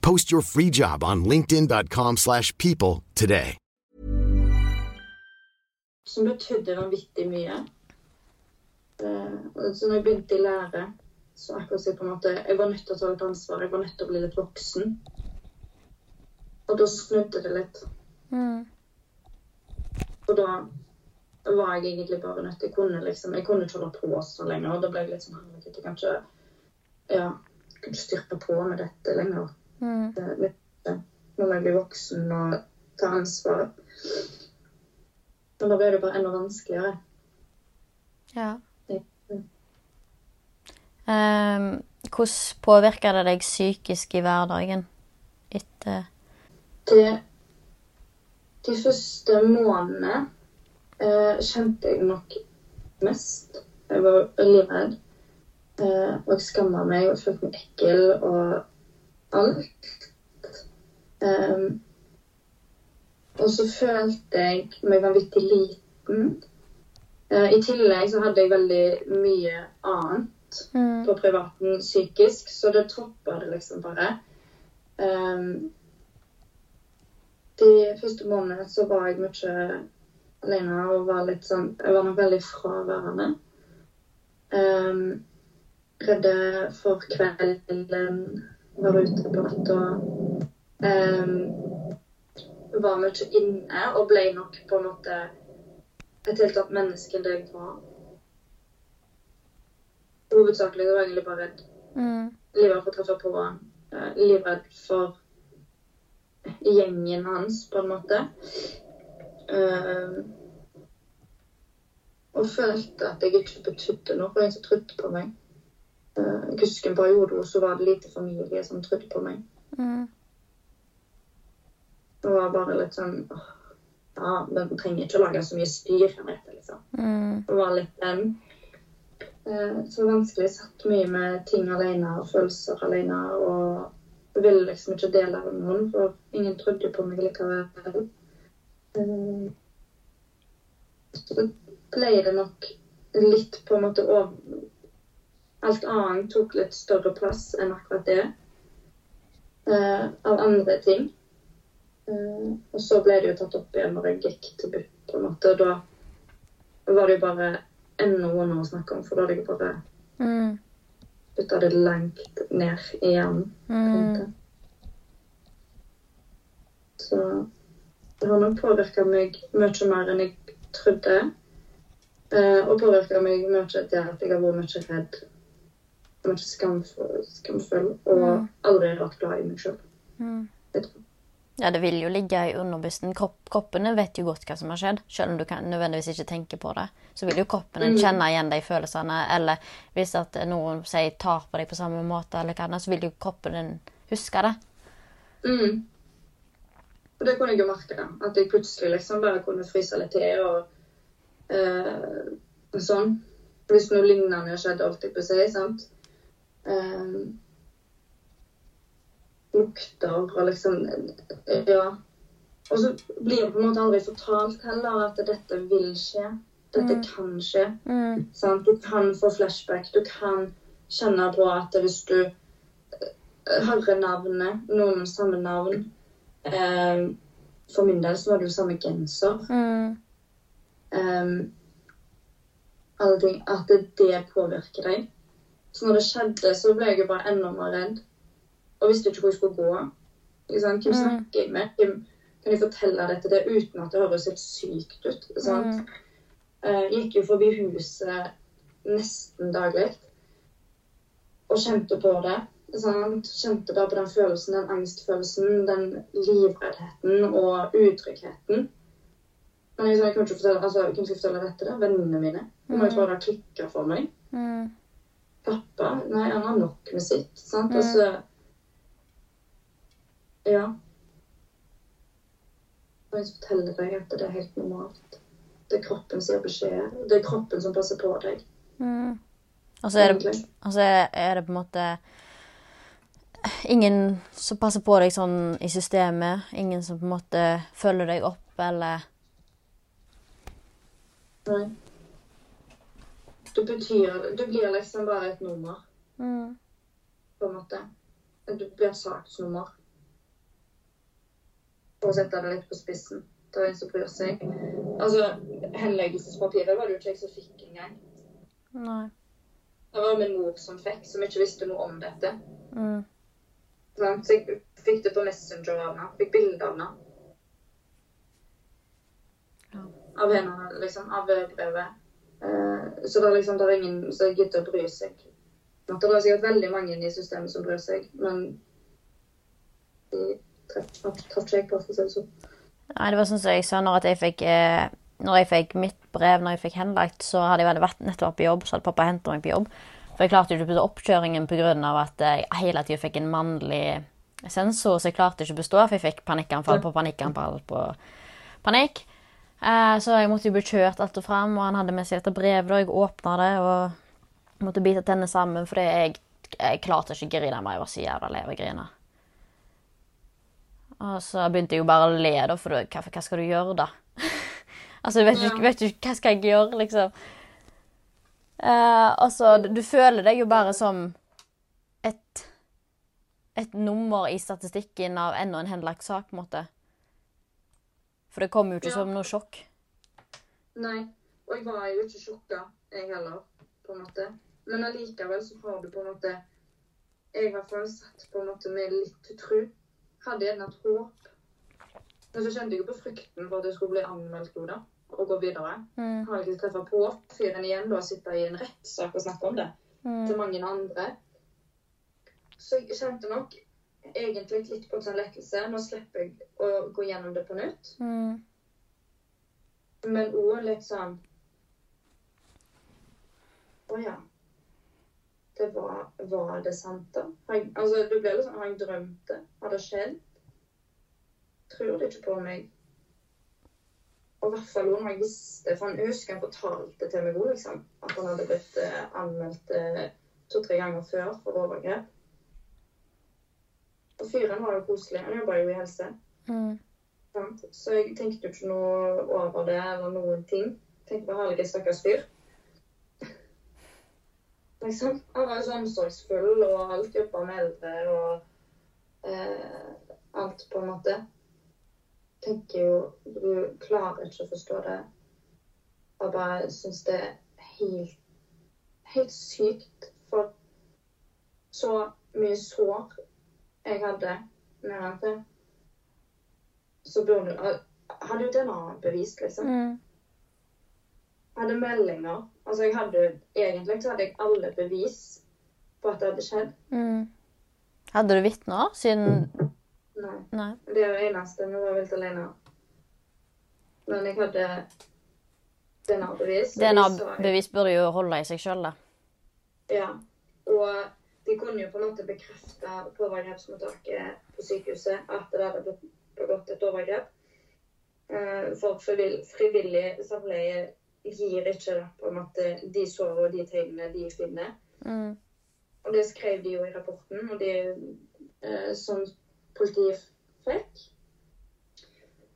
Post your free job on linkedin.com/people slash people today. som betydde vanvittig mye. Eh, så når jeg begynte i lære, så akkurat som jeg på en måte Jeg var nødt til å ta litt ansvar. Jeg var nødt til å bli litt voksen. Og da snudde det litt. Mm. Og da var jeg egentlig bare nødt til Jeg kunne liksom, jeg kunne ikke holde på så lenge. Og da ble jeg litt sånn herregud, jeg kan ikke ja, jeg kan ikke styrke på med dette lenger. Mm. Eh, litt, eh, Nå må jeg bli voksen og ta ansvar. Men da ble det bare enda vanskeligere. Ja. Mm. Um, hvordan påvirker det deg psykisk i hverdagen etter de, de første månedene eh, kjente jeg nok mest. Jeg var veldig redd. Eh, og skamma meg og følte meg ekkel og alt. Um, og så følte jeg meg vanvittig liten. Uh, I tillegg så hadde jeg veldig mye annet mm. på privaten psykisk, så det toppa det liksom bare. Um, de første månedene så var jeg mye alene og var litt sånn Jeg var nok veldig fraværende. Um, redde for kvelden, var ute på natta. Um, var mye inne og ble nok på en måte et helt annet menneske enn det jeg var. Hovedsakelig var jeg egentlig bare redd. Mm. Livredd for å treffe på han. Uh, livredd for gjengen hans, på en måte. Um, og følte at jeg ikke betydde noe for en som trodde på meg. Jeg husker en periode hvor så var det lite familie som trodde på meg. Mm. Det var bare litt sånn åh, Ja, men trenger ikke å lage så mye styr, Henriette, liksom. Mm. Det var litt den. Eh, så vanskelig. Satt mye med ting alene og følelser alene. Og ville liksom ikke dele det med noen, for ingen trodde på meg likevel. Eh, så ble det nok litt på en måte over Alt annet tok litt større plass enn akkurat det. Eh, av andre ting. Eh, og så ble det jo tatt opp igjen når jeg gikk til BUP, på en måte. Og da var det jo bare enda vondere å snakke om, for da hadde jeg bare Mm. putta det langt ned i hjernen. Mm. Så det har nok påvirka meg mye mer enn jeg trodde. Eh, og påvirka meg mye til at jeg har vært mye redd. Mye skamfull, skamfull og Mm. aldri vært glad i meg sjøl. Mm. Ja, det vil jo ligge i underbysten. Kropp, kroppen vet jo godt hva som har skjedd. Selv om du kan, nødvendigvis ikke tenker på det, så vil jo kroppen Mm. kjenne igjen de følelsene. Eller hvis at noen sier tar på deg på samme måte, eller hva annet, så vil jo kroppen din huske det. Mm. Og det kunne jeg jo merke. At jeg plutselig liksom bare kunne fryse litt til og eh, sånn. Hvis noe lignende skjedde, holdt jeg på å si. sant? Eh, lukter og liksom Ja. Og så blir det på en måte aldri fortalt heller at dette vil skje. Dette Mm. kan skje. Mm. Sant? Du kan få flashback. Du kan kjenne på at hvis du eh, hører navnet, noen med samme navn eh, For min del så var det jo samme genser. Mm. Um, alle ting. At det, det påvirker deg. Så når det skjedde, så ble jeg jo bare enda mer redd. Og visste ikke hvor jeg skulle gå. Hvem Mm. snakker jeg med? Hvem kan jeg fortelle dette det uten at det høres helt sykt ut? Mm. Jeg gikk jo forbi huset nesten daglig. Og kjente på det. Sant? Kjente bare på den følelsen, den angstfølelsen, den livreddheten og utryggheten. Men jeg, jeg kunne ikke fortelle, altså, jeg kunne ikke fortelle dette til? Vennene mine. De må jo det har klikka for meg. Mm. Pappa Nei, han har nok med sitt. Sant? Mm. Altså Ja. Og jeg forteller deg at det er helt normalt. Det er kroppen som gir beskjed. Det er kroppen som passer på deg. Mm. Og så er er det på en måte ingen som passer på deg sånn i systemet. Ingen som på en måte følger deg opp, eller Nei. Du betyr Du blir liksom bare et nummer, mm. på en måte. Du blir et saksnummer. For å sette det litt på spissen. Det er en som bryr seg. Altså, henleggelsespapiret var det jo ikke jeg som fikk engang. Nei. Det var min mor som fikk, som ikke visste noe om dette. Mm. Så jeg fikk det på Messenger av henne. Fikk bilde av henne. Ja. Av henne, liksom. Av brevet. Eh, så det er liksom det er ingen som gidder å bry seg. Det er sikkert veldig mange i systemet som bryr seg, men de traff ikke jeg på, for å si det sånn. Nei, det var sånn som jeg sa, når jeg fikk eh, Når jeg fikk mitt brev når jeg fikk henlagt, så hadde jeg vært nettopp på jobb, så hadde pappa hentet meg på jobb. For jeg klarte ikke å bestå oppkjøringen pga. at jeg hele tida fikk en mannlig sensor, så jeg klarte ikke å bestå, for jeg fikk panikkanfall på panikkanfall på panikk. Eh, så jeg måtte jo bli kjørt alt og fram, og han hadde med seg dette brevet, og jeg åpna det og måtte bite tennene sammen, fordi jeg, jeg klarte ikke å grine mer. Jeg var så jævla lei av å grine. Og så begynte jeg jo bare å le, da, for hva, hva skal du gjøre, da? altså, du vet, ikke, hva skal jeg gjøre, liksom. Uh, altså, du, du føler deg jo bare som et et nummer i statistikken av enda en henlagt sak, på en måte. For det kom jo ikke Ja. som noe sjokk. Nei. Og jeg var jo ikke sjokka, jeg heller, på en måte. Men allikevel så har du på en måte Jeg har satt på en måte med litt tro. Hadde gjerne et håp. Men så kjente jeg jo på frykten for at det skulle bli anmeldt da, og gå videre. Mm. Har ikke treffa på fyren igjen da, sitte i en rettssak og snakke om det Mm. til mange andre. Så jeg kjente nok egentlig litt på en sånn lettelse. Nå slipper jeg å gå gjennom det på nytt. Mm. Men òg litt sånn Å ja. Det var, var det sant, da? Jeg, altså, det ble litt sånn Har jeg drømt det? Har det skjedd? Tror det ikke på meg. Og i hvert fall når jeg visste For han jeg husker han fortalte til meg òg, liksom. At han hadde blitt eh, anmeldt eh, to-tre ganger før for overgrep. Og fyren var jo koselig. Han jobba jo i helse. Mm. Så jeg tenkte jo ikke noe over det eller noen ting. Tenkte bare herlige stakkars fyr. Liksom. Han var jo så omsorgsfull og alt jobba med eldre og eh, alt, på en måte. Tenker jo Du klarer ikke å forstå det. Jeg bare syns det er helt, helt sykt. For så mye sår jeg hadde med han til så burde Hadde jo DNA-bevis, liksom. Mm. Hadde meldinger. Altså, jeg hadde Egentlig så hadde jeg alle bevis på at det hadde skjedd. Mm. Hadde du vitner siden Nei. Nei. Det er det eneste. Vi var vilt alene. Men jeg hadde DNA-bevis. DNA-bevis burde jo holde i seg sjøl, da. Ja. Og de kunne jo på en måte bekrefte på overgrepsmottaket på sykehuset at det hadde blitt begått et overgrep. Eh, For frivill- frivillig samleie gir ikke på en måte de sår og de tegnene de finner. Mm. Og det skrev de jo i rapporten, og det eh, som politiet fikk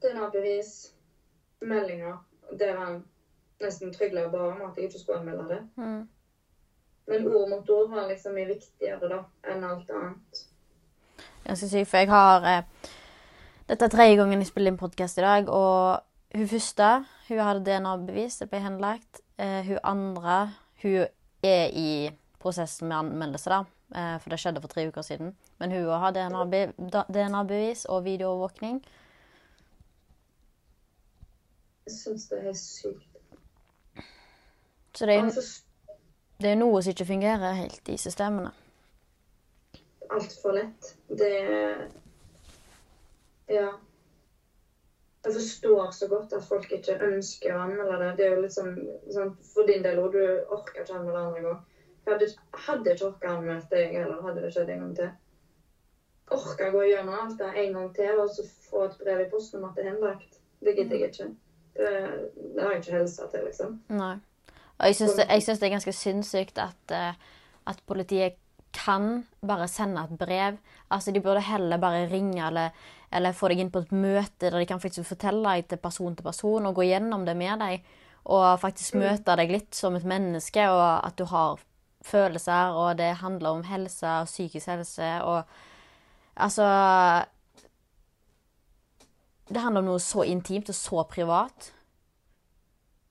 DNA-bevis, meldinger, der han nesten trygla bare om at jeg ikke skulle anmelde det. Mm. Men ord mot ord var liksom mye viktigere da, enn alt annet. Ganske sykt, for jeg har eh, Dette er tredje gangen jeg spiller inn podkast i dag, og hun første hun hadde DNA-bevis, det ble henlagt. Eh, hun andre hun er i prosessen med anmeldelse, da, eh, for det skjedde for tre uker siden. Men hun har DNA-bevis og videoovervåkning. Jeg syns det er sykt. Så det er, jo- det er noe som ikke fungerer helt i systemene. altfor lett. Det Ja. Jeg forstår så godt at folk ikke ønsker å anmelde det. Det er jo litt sånn, For din del òg, du orker ikke anmelde andre gang. Jeg hadde, hadde ikke orka anmeldt deg heller, hadde det skjedd en gang til. Orka gå gjennom alt det en gang til og så få et brev i posten om at det er henlagt. Det gidder jeg ikke. Det, det har jeg ikke helsa til, liksom. Nei. Og jeg syns det, det er ganske sinnssykt at, eh, at politiet kan bare sende et brev. Altså, De burde heller bare ringe eller, eller få deg inn på et møte der de kan faktisk fortelle deg til person til person og gå gjennom det med deg. Og faktisk møte deg litt som et menneske, og at du har følelser, og det handler om helse og psykisk helse og Altså Det handler om noe så intimt og så privat.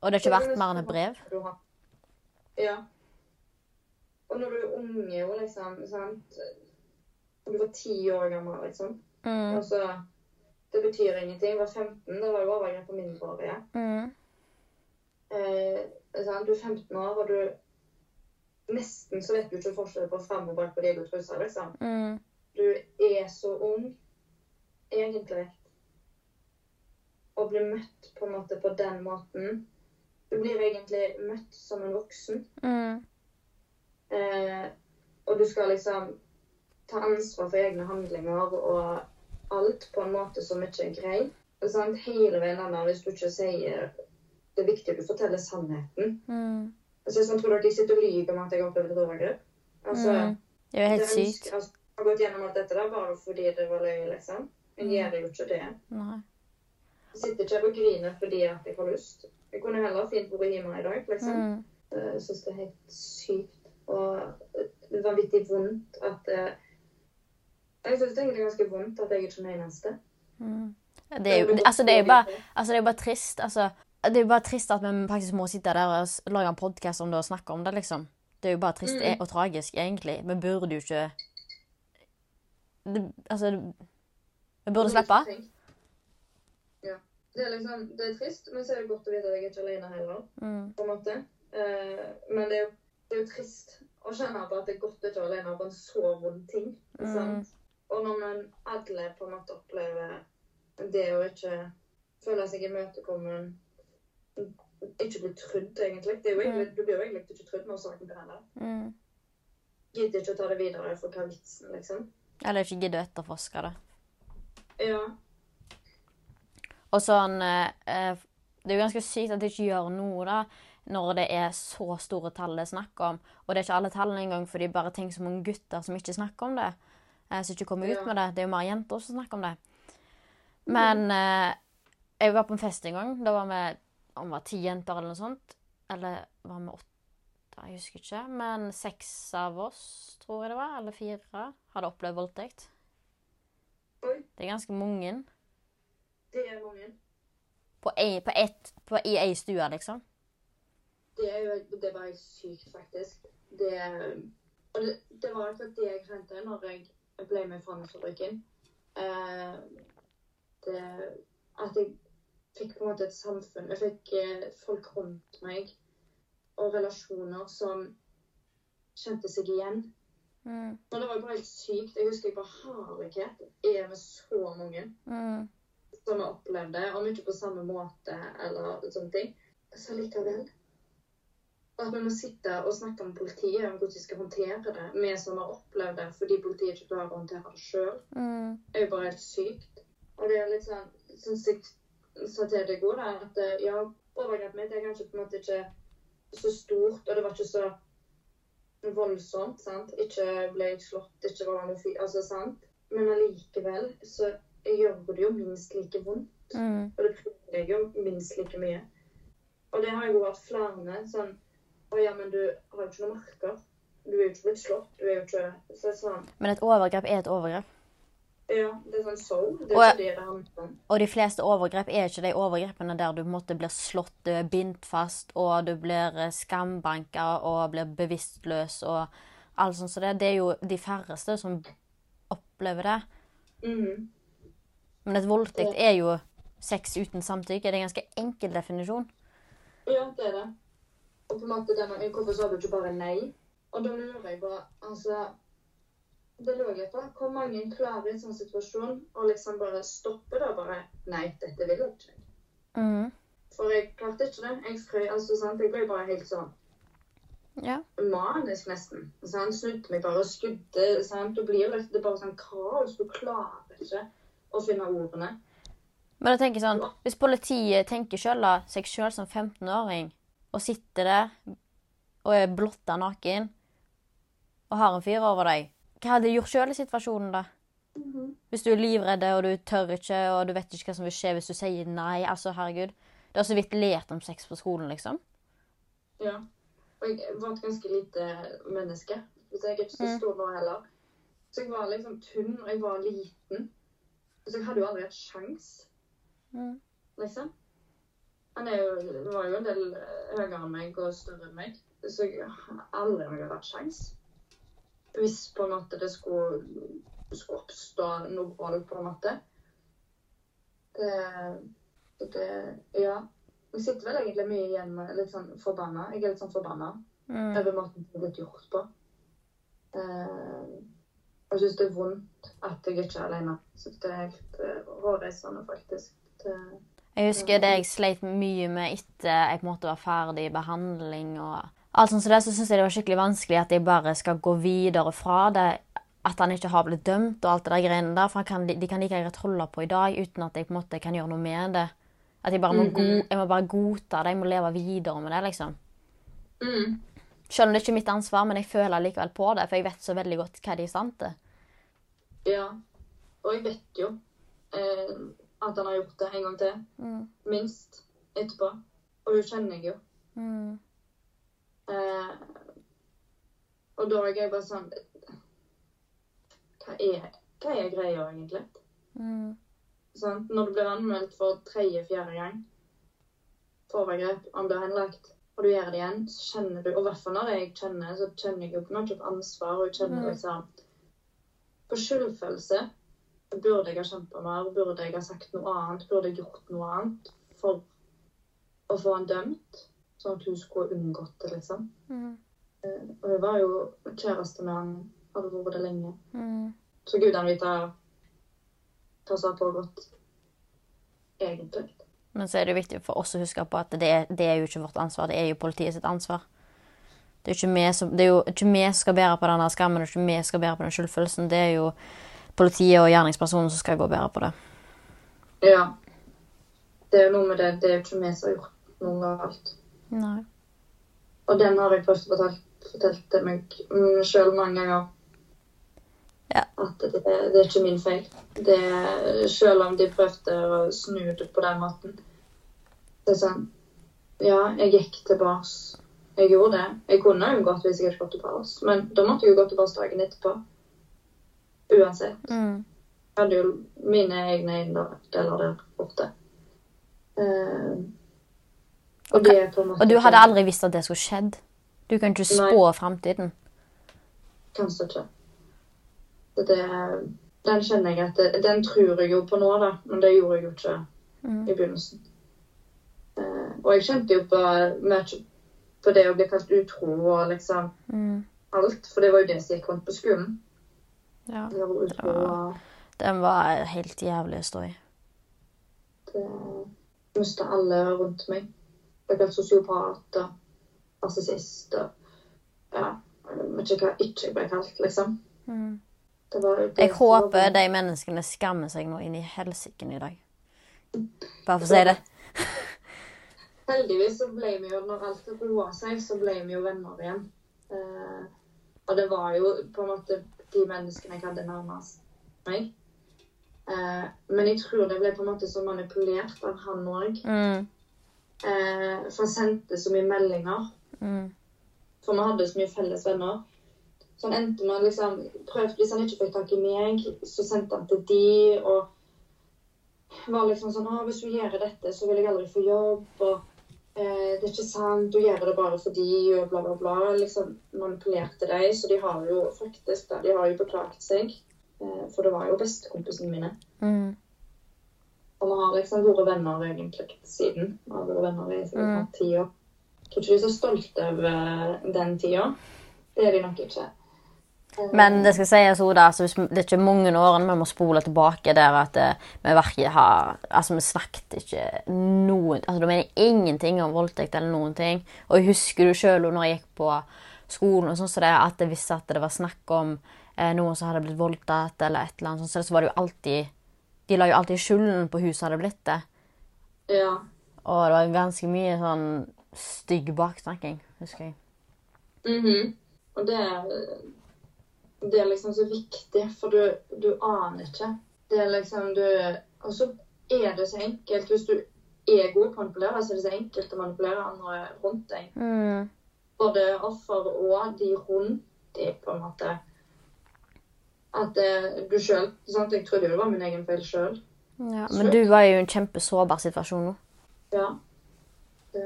Og det har ikke vært mer enn et brev. Ja. Og når du er unge, og liksom, sant du var ti år gammel, liksom. Mm. Altså, det betyr ingenting. Jeg var 15, da var det overgrep på mindreårige. Mm. Eh, sant? Du er 15 år, og du Nesten så vet du ikke forskjell på fram og bak på dine truser, liksom. Mm. Du er så ung, egentlig. Å bli møtt på en måte på den måten Du blir egentlig møtt som en voksen. Mm. Eh, og du skal liksom ta ansvar for egne handlinger og alt på en måte som ikke er grei. Sant? Hele veien annet hvis du ikke sier Det er viktig at du forteller sannheten. Mm. Altså, sånn, tror dere jeg sitter og lyver om at jeg har opplevd et overgrep? Altså, Mm. Det er jo helt det sykt. Altså, jeg har gått gjennom alt dette der bare fordi det var løye, liksom. Jeg gjør jo ikke det. Nei. Jeg sitter ikke her og griner fordi at jeg har lyst. Jeg kunne heller fint vært hjemme i dag, liksom. Mm. Jeg syns det er helt sykt og eh, vanvittig vondt at eh, Jeg syns egentlig det er ganske vondt at jeg ikke er den eneste. Mm. Det er jo altså, det er bare, altså, det er bare trist. Altså, det er jo bare trist at vi faktisk må sitte der og lage en podkast om det og snakke om det, liksom. Det er jo bare trist Mm. og tragisk, egentlig. Vi burde jo ikke det, Altså Vi burde slippe. Det er liksom, det er trist, men så er det godt å vite at jeg er ikke alene heller. Mm. på en måte. Eh, men det er, jo, det er jo trist å kjenne på at det er godt å ikke være alene på en så vond ting. Mm. Og når man alle på en måte opplever det å ikke føle seg imøtekommen, ikke bli trodd, egentlig. Det er jo egentlig du blir jo egentlig ikke trodd når saken behandler. Mm. Gidder ikke å ta det videre, for hva er vitsen, liksom? Eller ikke gidder å etterforske det. Ja. Og sånn eh, eh, Det er jo ganske sykt at de ikke gjør noe, da, når det er så store tall det er snakk om. Og det er ikke alle tallene engang, for de bare tenker som mange gutter som ikke snakker om det. Eh, som ikke kommer ut med det. Det er jo mer jenter som snakker om det. Men eh, jeg var på en fest en gang. Da var vi om var ti jenter eller noe sånt. Eller var vi åtte? Jeg husker ikke. Men seks av oss, tror jeg det var, eller fire, hadde opplevd voldtekt. Det er ganske mange. Det er mange. På ei, på ett, på, I ei stue, liksom. Det er jo det er bare sykt, faktisk. Det, og det, det var det jeg kjente når jeg ble med i. Eh, det, at jeg fikk på en måte et samfunn Jeg fikk eh, folk rundt meg og relasjoner som kjente seg igjen. Mm. Og det var jo bare helt sykt. Jeg husker jeg bare herlighet er med så mange Mm. Som har opplevd det, om ikke på samme måte eller sånne ting. Så likevel. At vi må sitte og snakke med politiet om hvordan vi skal håndtere det, vi som har opplevd det, fordi politiet ikke klarer å håndtere det sjøl, Mm. er jo bare helt sykt. Og det er litt sånn, syns jeg sa til deg òg, at eh, ja, overgrepet mitt er kanskje på en måte ikke så stort, og det var ikke så voldsomt, sant. Ikke ble jeg slått, ikke var noe fyr, Altså, sant. Men allikevel så gjør det jo minst like vondt. Mm. Og det preger jo minst like mye. Og det har jo vært flere sånn Å ja, men du har jo ikke noen merker. Du er jo ikke blitt slått. Du er jo ikke Så sånn Men et overgrep er et overgrep. Ja, det er sånn «soul», Det er Og- ikke det det handler om. Og de fleste overgrep er ikke de overgrepene der du måte blir slått, du er bindt fast, og du blir eh, skambanka og blir bevisstløs og alt sånt. Så det, det er jo de færreste som opplever det. Mhm. Men et voldtekt er jo sex uten samtykke. Det er en ganske enkel definisjon. Ja, det er det. Og på en måte denne, Hvorfor sa du ikke bare nei? Og da lurer jeg på Altså Det lå jeg på. Hvor mange klarer i en sånn situasjon å liksom bare stoppe det og bare Nei, dette vil jeg ikke. Mm. For jeg klarte ikke det. Jeg frøy, altså sant, Jeg ble bare helt sånn Ja. manisk nesten. Så han snudde meg bare og skudde. Sant? Du blir det er bare sånn kaos. Du klarer ikke å finne ordene. Men jeg tenker sånn, hvis politiet tenker da, seg sjøl som 15-åring og sitter der og er blotta naken og har en fyr over deg, hva hadde du gjort sjøl i situasjonen da? Hvis du er livredd og du tør ikke og du vet ikke hva som vil skje hvis du sier nei. altså herregud. Du har så vidt lært om sex på skolen, liksom. Ja. Og jeg var et ganske lite menneske. Hvis jeg ikke så Mm. stor nå heller. Så jeg var liksom tynn, og jeg var liten. Så jeg hadde jo aldri hatt sjans, Mm. liksom. Han er jo, var jo en del eh, høyere enn meg og større enn meg, så jeg har aldri hadde hatt sjans. Hvis på en måte det skulle, skulle oppstå noe vold, på en måte. Det, det Ja. Jeg sitter vel egentlig mye igjen med litt sånn forbanna. Jeg er litt sånn forbanna Mm. over måten det er blitt gjort på. Og jeg syns det er vondt at jeg ikke er alene. Synes det er helt uh, hårreisende, faktisk. Det, Jeg husker det jeg sleit mye med etter jeg på en måte var ferdig i behandling og alt sånt som det, så syns jeg det var skikkelig vanskelig at jeg bare skal gå videre fra det. At han ikke har blitt dømt og alt det der greiene der. For han kan, de kan like greit holde på i dag uten at jeg på en måte kan gjøre noe med det. At jeg bare må, go, jeg må bare godta det. Jeg må leve videre med det, liksom. mm, Selv om det ikke er mitt ansvar, men jeg føler likevel på det, for jeg vet så veldig godt hva de er i stand til. ja. Og jeg vet jo eh, at han har gjort det en gang til. Mm. Minst. Etterpå. Og hun kjenner jeg jo. Mm. Eh, og da er jeg bare sånn Hva er, hva er greia, egentlig? Mm. Sånn, Når du blir anmeldt for tredje-fjerde gang for overgrep, om det er henlagt, og du gjør det igjen, så kjenner du Og i hvert fall når jeg kjenner, så kjenner jeg jo på noe på ansvar, og jeg kjenner liksom På skyldfølelse burde jeg ha kjempa mer, burde jeg ha sagt noe annet, burde jeg gjort noe annet for å få han dømt, sånn at hun skulle unngått det, liksom. Mm. Eh, Og hun var jo kjæreste med han, hadde vært det lenge. Mm. Så gudene vite hva som har pågått, egentlig. Men så er det viktig for oss å huske på at det, det er jo ikke vårt ansvar, det er jo politiet sitt ansvar. Det er, ikke som, det er jo ikke vi som skal bære på denne skammen, det er ikke vi skal bære på den skyldfølelsen. Det er jo politiet og gjerningspersonen som skal gå og bære på det. Ja. Det er noe med det. Det er jo ikke vi som har gjort noe galt. Nei. Og den har jeg prøvd å fortelle, meg sjøl mange ganger. At det, det er ikke min feil. Det, selv om de prøvde å snu det på den måten. Det er sånn Ja, jeg gikk til bars. Jeg gjorde det. Jeg kunne unngått hvis jeg hadde gått til bars, men da måtte jeg jo gå til bars dagen etterpå. Uansett. Mm. Jeg hadde jo mine egne eiendeler der borte. Uh, og det er på en måte Og du hadde aldri visst at det skulle skjedd. Du kan ikke spå framtiden. Kanskje ikke. Så det, den kjenner jeg at det, Den tror jeg jo på nå, da. Men det gjorde jeg jo ikke Mm. i begynnelsen. Uh, og jeg kjente jo på mye på det å bli kalt utro og liksom Mm. alt. For det var jo det som gikk rundt på skolen. Ja. Det var utro og Den var helt jævlig å stå i. det mista alle rundt meg. Ble kalt sosiopat og narsissist og ja, jeg vet ikke hva ikke jeg ble kalt, liksom. Mm. Det det Jeg håper de menneskene skammer seg nå inn i helsiken i dag. Bare for å si det. Heldigvis så ble vi jo, når alt roa seg, så ble vi jo venner igjen. Eh, og det var jo på en måte de menneskene jeg hadde nærmest meg. Eh, men jeg tror det ble på en måte så manipulert av han òg. Mm. Eh, for han sendte så mye meldinger. Mm. For vi hadde så mye felles venner. Så han endte med å liksom prøvde, Hvis han ikke fikk tak i meg, så sendte han til de, og var liksom sånn Å, hvis du gjør dette, så vil jeg aldri få jobb, og eh, det er ikke sant, du gjør det bare fordi, og bla, bla, bla. Liksom manipulerte de. Så de har jo faktisk de har jo beklaget seg. Eh, for det var jo bestekompisene mine. Mm. Og vi har liksom vært venner egentlig siden. Vi har vært venner i sikkert Mm. mm. ti år. Jeg tror ikke de er så stolte over den tida. Det er de nok ikke. Men det skal sies også, da, altså, hvis vi- det er ikke mange årene vi må spole tilbake der at eh, vi har Altså, vi snakket ikke noen Altså, du mener ingenting om voldtekt eller noen ting. Og jeg husker du sjøl når jeg gikk på skolen, og sånn så det, at hvis at det var snakk om eh, noen som hadde blitt voldtatt, eller et eller annet sånt, så, så var det jo alltid De la jo alltid skylden på hun som hadde blitt det. Ja. Og det var ganske mye sånn stygg baksnakking, husker jeg. Mhm. Og det det er liksom så viktig, for du, du aner ikke. Det er liksom du Og så er det så enkelt. Hvis du er god på å manipulere, så er det så enkelt å manipulere andre rundt deg. Mm. Både offer og de rundt deg, på en måte. At eh, du sjøl Jeg trodde det var min egen feil sjøl. Ja, men du var jo i en kjempesårbar situasjon nå. Ja. Det,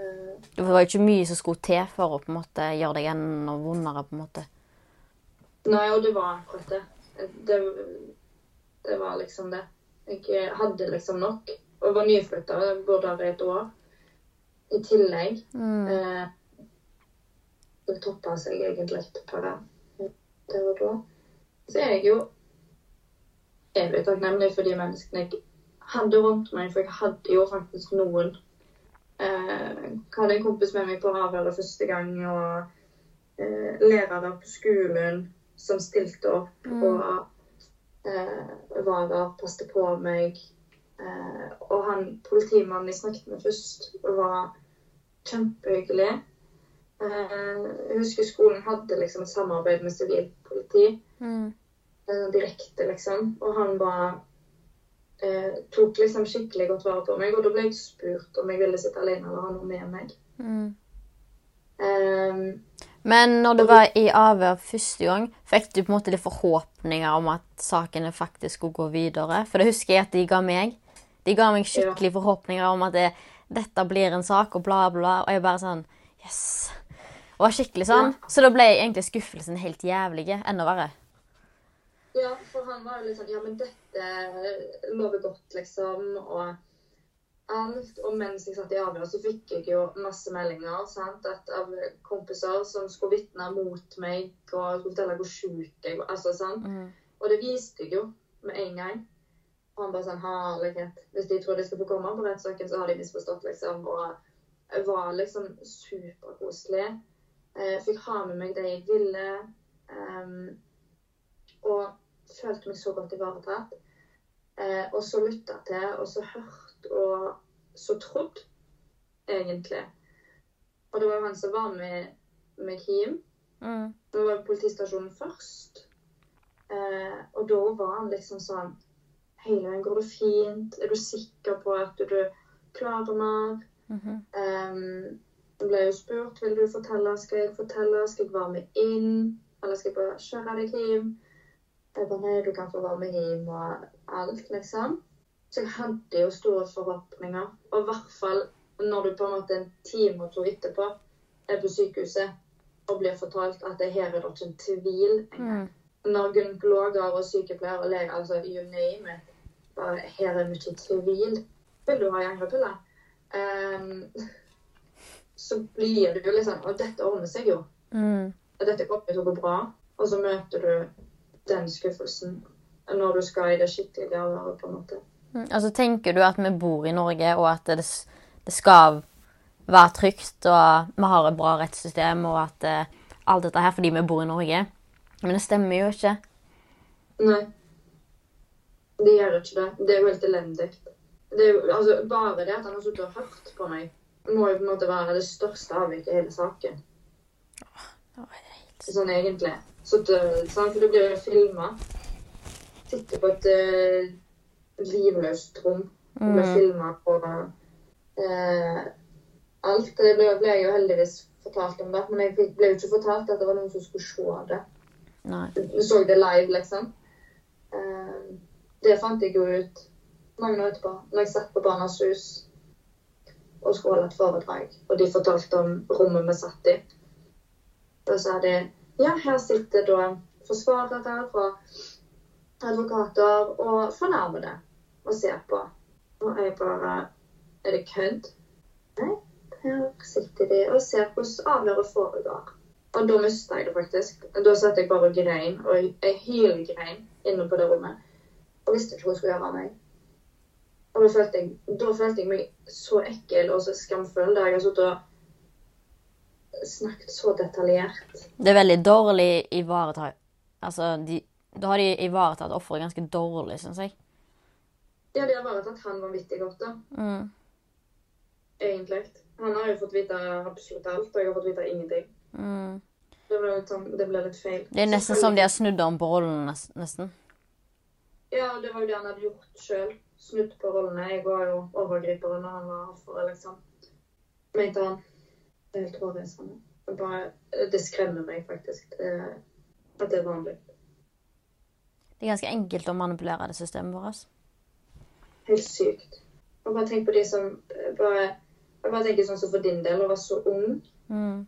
Det var jo ikke mye som skulle til for å på en måte gjøre deg enda vondere. på en måte. Nei, og det var akkurat det. Det, det var liksom det. Jeg hadde liksom nok. Og var nyflytta, bodde i et år. I tillegg. Mm. Eh, det toppa seg egentlig på det der og da. Så er jeg jo evig takknemlig for de menneskene jeg hadde rundt meg, for jeg hadde jo faktisk noen. Eh, hadde en kompis med meg på avhøret første gang, og eh, lærere på skolen som stilte opp og eh, var der, passet på meg. Eh, og han politimannen jeg snakket med først, var kjempehyggelig. Eh, jeg husker skolen hadde liksom et samarbeid med sivilt politi. Mm. eh, direkte, liksom. Og han var eh, tok liksom skikkelig godt vare på meg. Og da ble jeg spurt om jeg ville sitte alene eller ha noe med meg. Mm. Eh, Men når du var i avhør første gang, fikk du på en måte litt forhåpninger om at sakene faktisk skulle gå videre? For det husker jeg at de ga meg. De ga meg skikkelig forhåpninger om at det, dette blir en sak, og bla, bla. Og jeg bare sånn Yes. Det var skikkelig sånn. Så da ble egentlig skuffelsen helt jævlig. Enda verre. Ja, for han var jo litt sånn Ja, men dette lover godt, liksom. Og alt. Og mens jeg satt i avhør, så fikk jeg jo masse meldinger sant? Av kompiser som skulle vitne mot meg og skulle fortelle hvor sjuk jeg var. Altså, sant? Mm. Og det viste jeg jo med en gang. Og han bare sånn Herlighet. Hvis de tror de skal få komme på rettssaken, så har de misforstått, liksom. Og jeg var liksom superkoselig. Fikk ha med meg det jeg ville. Um, og følte meg så godt ivaretatt. Uh, og så lytta til, og så hørt, og så trodd, egentlig. Og det var jo han som var med med hjem. Mm. Det var politistasjonen først. Eh, og da var han liksom sånn Hele veien går det fint. Er du sikker på at du klarer mer? Mhm. Um, jeg ble jo spurt vil du fortelle, skal jeg fortelle, skal jeg være med inn, eller skal jeg bare kjøre deg hjem? Jeg bare nei, du kan få være med hjem og alt, liksom. Så jeg hadde jo store forhåpninger. Og i hvert fall når du på en måte en time og to etterpå er på sykehuset og blir fortalt at det her er det ikke en tvil engang. Mm. Når gynekologer og sykepleiere og leger, altså you name it, bare her er det ikke tvil. Vil du ha angrepille? Um, så blir du jo sånn Og dette ordner seg jo. Mm. Og dette kommer til å gå bra. Og så møter du den skuffelsen når du skal i det skikkelige avhøret, på en måte. Mm. Altså, tenker du at vi bor i Norge, og at det, det skal være trygt, og vi har et bra rettssystem, og at uh, alt dette her fordi vi bor i Norge? Men det stemmer jo ikke. Nei. Det gjør ikke det. Det er jo helt elendig. Det er jo, altså, bare det at han har sittet og hørt på meg, må jo på en måte være det største avviket i hele saken. Sånn egentlig. Så sånn, for du blir jo filma. Sitter på et uh, livløst rom. Mm. filma på eh, alt. Det ble, ble jeg jo heldigvis fortalt om det, men jeg ble jo ikke fortalt at det var noen som skulle se det. Nei. Du så det live, liksom. Eh, det fant jeg jo ut mange år etterpå, når jeg satt på Barnas Hus og skulle holde et foredrag, og de fortalte om rommet vi satt i. Da sa de ja, her sitter da forsvarere fra advokater og fornærmede og ser på. Og jeg bare Er det kødd? Nei, her sitter de og ser hvordan avhøret foregår. Og da mista jeg det faktisk. Da satt jeg bare og grein, og jeg hylgrein inne på det rommet. Og visste ikke hva jeg skulle gjøre av meg. Og da følte, jeg, da følte jeg meg så ekkel og så skamfull der jeg har sittet og snakket så detaljert. Det er veldig dårlig ivaretatt Altså, de, da har de ivaretatt offeret ganske dårlig, syns jeg. Ja, de har ivaretatt tatt han vanvittig godt, da. Mm. Egentlig. Han har jo fått vite absolutt alt, og jeg har fått vite ingenting. Mm. Det ble litt, sånn, det ble litt feil. Det er nesten som de har snudd om på rollen, nesten. Ja, det var jo det han hadde gjort sjøl. Snudd på rollene. Jeg var jo overgriperen når han var offeret, liksom. Mente han. Det er helt hårreisende. Det Det skremmer meg faktisk. Det, at det er vanlig. Det er ganske enkelt å manipulere det systemet vårt. Helt sykt. Og bare tenk på de som eh, bare Jeg bare tenker sånn som for din del, å være så ung. Mm.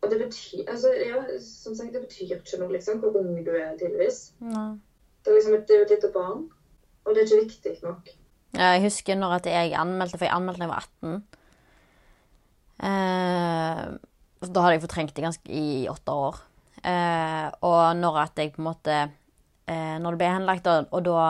Og det betyr altså, ja, som sagt, det betyr ikke noe, liksom, hvor ung du er, tydeligvis. Nei. Det er liksom et, det er jo et lite barn. Og det er ikke viktig nok. Ja, Jeg husker når at jeg anmeldte, for jeg anmeldte da jeg var 18. Eh, da hadde jeg fortrengt det ganske i åtte år. Eh, og når at jeg på en måte eh, Når det ble henlagt, og, og da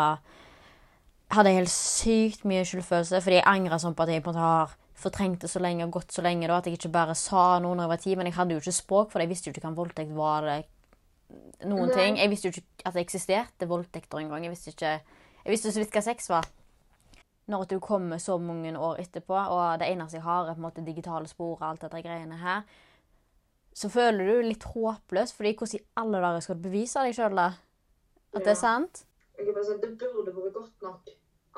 hadde jeg helt sykt mye skyldfølelse, fordi jeg angra sånn på at jeg på en måte har fortrengt det så lenge og gått så lenge da, at jeg ikke bare sa noe når jeg var ti, men jeg hadde jo ikke språk for det. Jeg visste jo ikke hva voldtekt var. Det, noen Nei. ting. Jeg visste jo ikke at det eksisterte voldtekter engang. Jeg visste ikke Jeg visste så vidt hva sex var når du kommer så mange år etterpå, og det eneste jeg har, er på en måte digitale spor og alt dette greiene her, så føler du litt håpløs, fordi hvordan i alle dager skal du bevise deg sjøl, da? At det er sant? Sånn, Det burde vært godt nok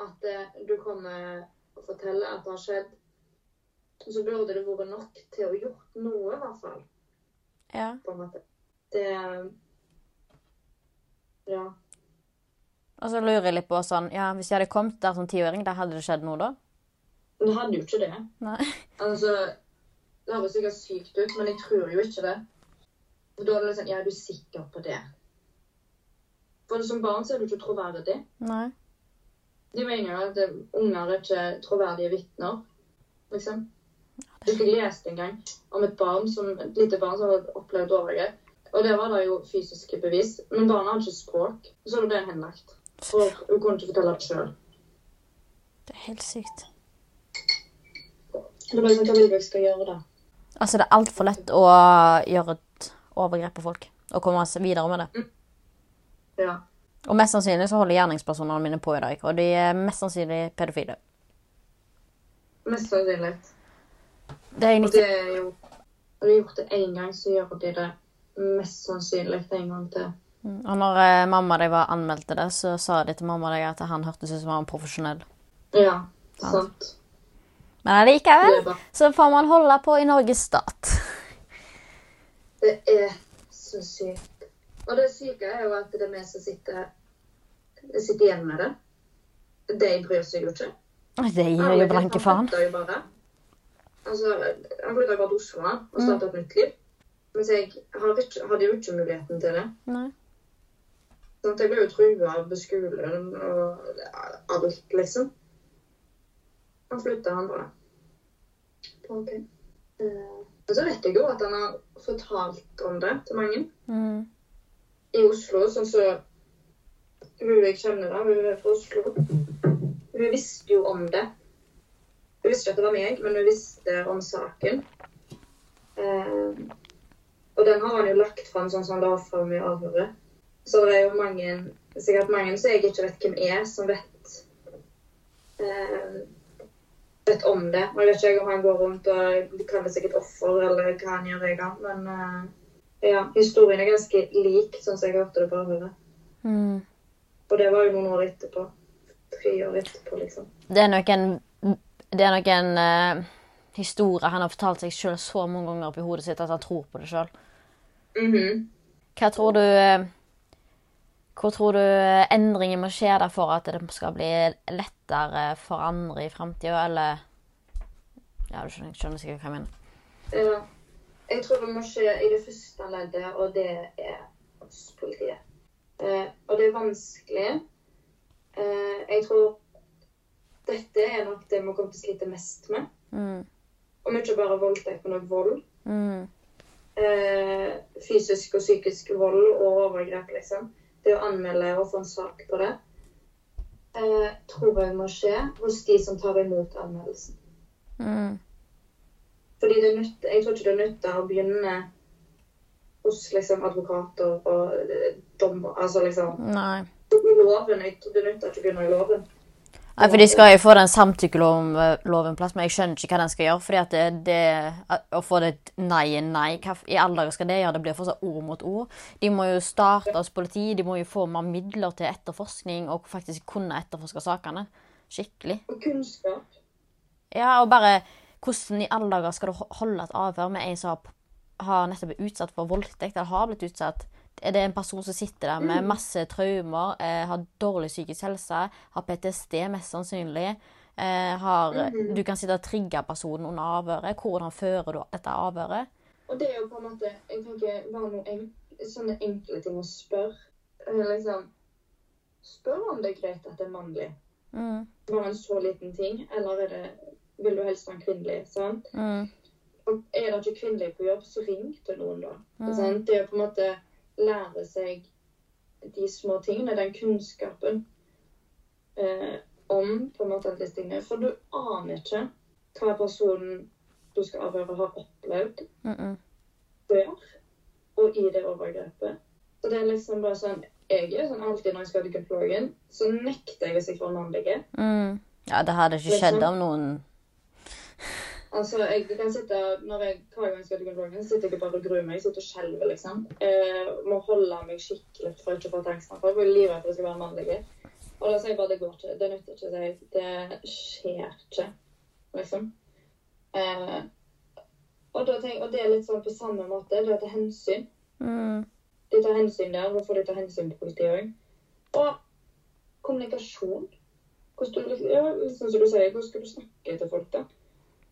at det, du kommer og forteller at det har skjedd. Så burde det vært nok til å gjort noe, i hvert fall. Ja. på en måte. Det Ja. Og så lurer jeg litt på sånn Ja, hvis jeg hadde kommet der som tiåring, da hadde det skjedd noe, da? Det hadde jo ikke det. Nei. Altså Det høres sikkert sykt ut, men jeg tror jo ikke det. For da er det sånn Ja, er du sikker på det? For som barn så er du ikke troverdig. Nei. De mener at eh, unger er ikke troverdige vitner, liksom. Jeg ikke lest en gang om et barn som, et lite barn som hadde opplevd overgrep. Og der var det jo fysiske bevis. Men barnet hadde ikke språk, så det ble henlagt. For hun kunne ikke fortelle det sjøl. Det er helt sykt. Det ble sånn, Hva vil du jeg skal gjøre, da? Altså, det er altfor lett å gjøre et overgrep på folk og komme seg videre med det. Ja. Og mest sannsynlig så holder gjerningspersonene mine på i dag, og de er mest sannsynlig pedofile. Mest sannsynlig. Det er Og det er jo Har de gjort det én gang, så gjør de det mest sannsynlig en gang til. Og når eh, mamma de var anmeldte det, så sa de til mamma deg at han hørtes ut som han var profesjonell. Ja, sant. Men allikevel så får man holde på i Norges stat. Det er så sykt. Og det syke er jo at det er vi som sitter, sitter igjen med det. De bryr seg jo ikke. Det gir jo blanke faen. Han flytta jo bare. Altså, han flytta bare til og starta et nytt liv. Mens jeg hadde jo ikke muligheten til det. Nei. Sånn, jeg ble jo trua på skolen og alt, liksom. Han flytta, han bare. Ok. Eh, Men så vet jeg jo at han har fortalt om det til mange. Mm. I Oslo, sånn så Hun jeg kjenner, da, hun er fra Oslo. Hun visste jo om det. Hun visste ikke at det var meg, men hun visste om saken. Eh, og den har han jo lagt fram sånn som han la fram i avhøret. Så det er jo mange, sikkert mange som jeg ikke vet hvem er, som vet eh, vet om det. Og jeg vet ikke om han går rundt og kaller sikkert offer, eller hva han gjør, jeg, men eh, ja, historien er ganske lik, sånn som jeg hørte det på avhøret. Mm. Og det var jo noen år etterpå. Tre år etterpå, liksom. Det er nok en, det er nok en uh, historie han har fortalt seg sjøl så mange ganger oppi hodet sitt at han tror på det sjøl. Mhm. Hva tror du eh, Hvor tror du eh, endringen må skje der for at det skal bli lettere for andre i framtida, eller Ja, du skjønner, skjønner sikkert hva jeg mener. Ja. Jeg tror det må skje i det første leddet, og det er hos politiet. Eh, og det er vanskelig. Eh, jeg tror dette er nok det vi kommer til å slite mest med. Mm. Om ikke bare voldtekt, men også vold. Mm. Eh, fysisk og psykisk vold og overgrep, liksom. Det å anmelde og få en sak på det, eh, tror jeg må skje hos de som tar imot anmeldelsen. Mm. Fordi det nytter, jeg tror ikke det er nytt å begynne hos liksom advokater og eh, dommer. Altså liksom Nei. loven. Jeg tror det nytter ikke å begynne i loven. Nei, for de skal jo få den samtykkeloven plass, men jeg skjønner ikke hva den skal gjøre. fordi at det, det, Å få det nei er nei, hva i alle dager skal det gjøre? Det blir fortsatt ord mot ord. De må jo starte hos politiet, de må jo få mer midler til etterforskning og faktisk kunne etterforske sakene skikkelig. Og kunnskap. Ja, og bare hvordan i alle dager skal du holde et avhør med en som har, nettopp blitt utsatt for voldtekt, eller har blitt utsatt? Er det en person som sitter der med masse traumer, eh, har dårlig psykisk helse, har PTSD mest sannsynlig, eh, har, du kan sitte og trigge personen under avhøret, hvordan fører du dette avhøret? Og det er jo på en måte Jeg tenker bare noen en, sånne enkle ting å spørre. Eh, Liksom Spør om det er greit at det er mannlig. Mm, Bare en så liten ting. Eller er det Vil du helst ha en kvinnelig? sant? mm, Og er det ikke kvinnelig på jobb, så ring til noen, da. Mm. Det å på en måte lære seg de små tingene, den kunnskapen eh, om på en måte disse tingene. For du aner ikke hva personen du skal avhøre, har opplevd mm, mm. før og i det overgrepet. Så det er liksom bare sånn Jeg er sånn alltid når jeg skal til gynekologen, så nekter jeg hvis jeg får mannlige. Mm. Ja, det hadde ikke skjedd om noen Altså, jeg kan sitte, når jeg, Hver gang jeg skal til kontrollen, sitter jeg bare og gruer meg. Jeg sitter og skjelver, liksom. Eh, må holde meg skikkelig for ikke å få et angstanfall. Jeg er livredd for at det skal være mannlige. Og da sier jeg bare det går ikke. Det nytter ikke. Det. Det skjer ikke, liksom. Eh, og, da tenk, og det er litt sånn på samme måte. Det er til hensyn. mm. De tar hensyn der. Hvorfor de tar hensyn på politiet òg. Og kommunikasjon. Hvordan du, ja, som du sier, hvordan skal du snakke til folk, da?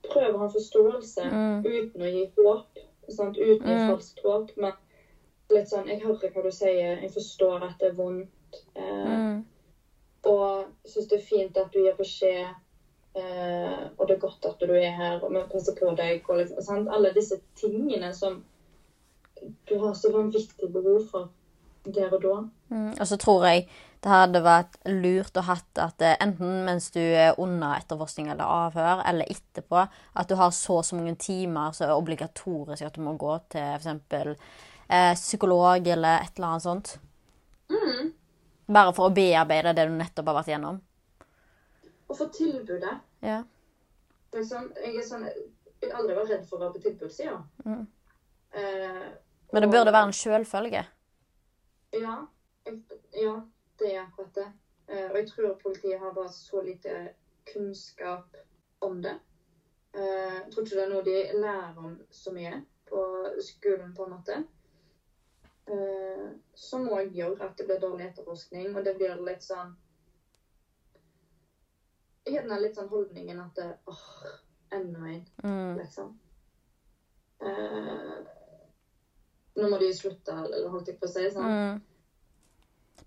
Prøver å ha forståelse Mm. uten å gi håp. Sant? Uten Mm. falskt håp. Men litt sånn Jeg hører hva du sier, jeg forstår at det er vondt. Eh, Mm. Og syns det er fint at du gir beskjed. Eh, og det er godt at du er her, og vi passer på deg. Og liksom, sant? Alle disse tingene som du har så vanvittig behov for der og da. Mm. Og så tror jeg det hadde vært lurt å hatt at eh, enten mens du er under etterforskning eller avhør, eller etterpå, at du har så og så mange timer som er obligatorisk at du må gå til f.eks. Eh, psykolog eller et eller annet sånt. Mm. Bare for å bearbeide det du nettopp har vært gjennom. Og for tilbudet. Ja. Liksom, jeg sånn Jeg vil aldri være redd for å være på tilbudssida. Mm. Eh, Men det og- burde være en selvfølge. Ja, jeg, ja, det er akkurat det. Eh, og jeg tror politiet har bare så lite kunnskap om det. Eh, jeg tror ikke det er noe de lærer om så mye på skolen, på en måte. Eh, som òg gjør at det blir dårlig etterforskning, og det blir litt sånn Gjerne litt sånn holdningen at det, åh, enda en, Mm. liksom. Eh, nå må de slutte, eller holdt jeg på å si. sånn. Mm.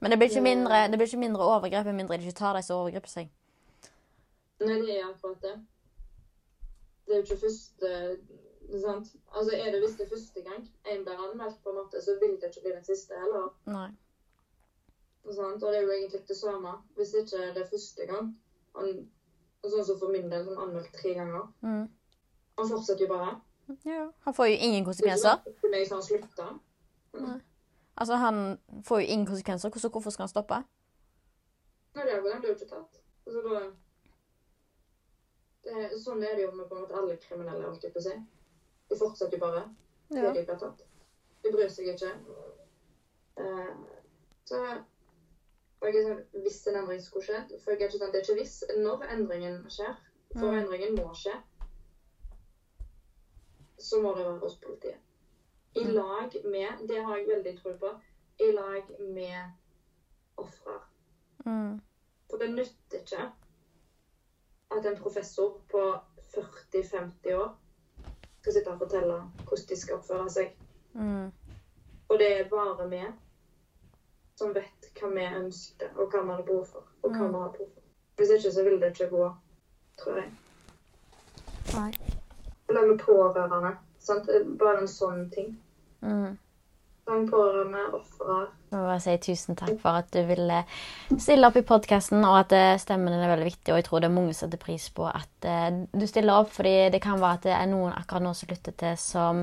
Men det blir, ikke mindre, det blir ikke mindre overgrep med mindre de ikke tar de som overgriper seg. Nei, det er akkurat det. Det er jo ikke første sant? Altså, Er det hvis det er første gang en blir anmeldt, på en måte, så vil det ikke bli den siste heller. Nei. Sant? Og det er jo egentlig det samme. Hvis ikke det er første gang han, Sånn som for min del, som anmeldt tre ganger. Mm. Han fortsetter jo bare. Ja. Han får jo ingen Det er ikke sånn at han slutter. slutta. Altså, Han får jo ingen konsekvenser, så hvorfor skal han stoppe? Nei, det er jo- den blir ikke tatt. Altså, da, det, sånn er det jo med på en måte alle kriminelle, holdt jeg på å si. De fortsetter jo bare. til Ja. de blir tatt. De bryr seg ikke. Uh, så sånn, Hvis en endring skulle skjedd For jeg er ikke sånn, det er ikke hvis. Når endringen skjer, for Mm. endringen må skje, så må det være hos politiet. I lag med Det har jeg veldig tro på. I lag med ofre. Mm. For det nytter ikke at en professor på 40-50 år skal sitte og fortelle hvordan de skal oppføre seg. Mm. Og det er bare vi som vet hva vi ønsker, og hva vi har behov for. Og hva vi har behov for. Hvis ikke så vil det ikke gå, tror jeg. Nei. Eller med pårørende. Sant? Bare en sånn ting. Mm. Som pårørende, ofre. Jeg må bare si tusen takk for at du ville stille opp i podkasten, og at eh, stemmen din er veldig viktig. Og jeg tror det er mange som setter pris på at eh, du stiller opp, fordi det kan være at det er noen akkurat nå som lytter til, som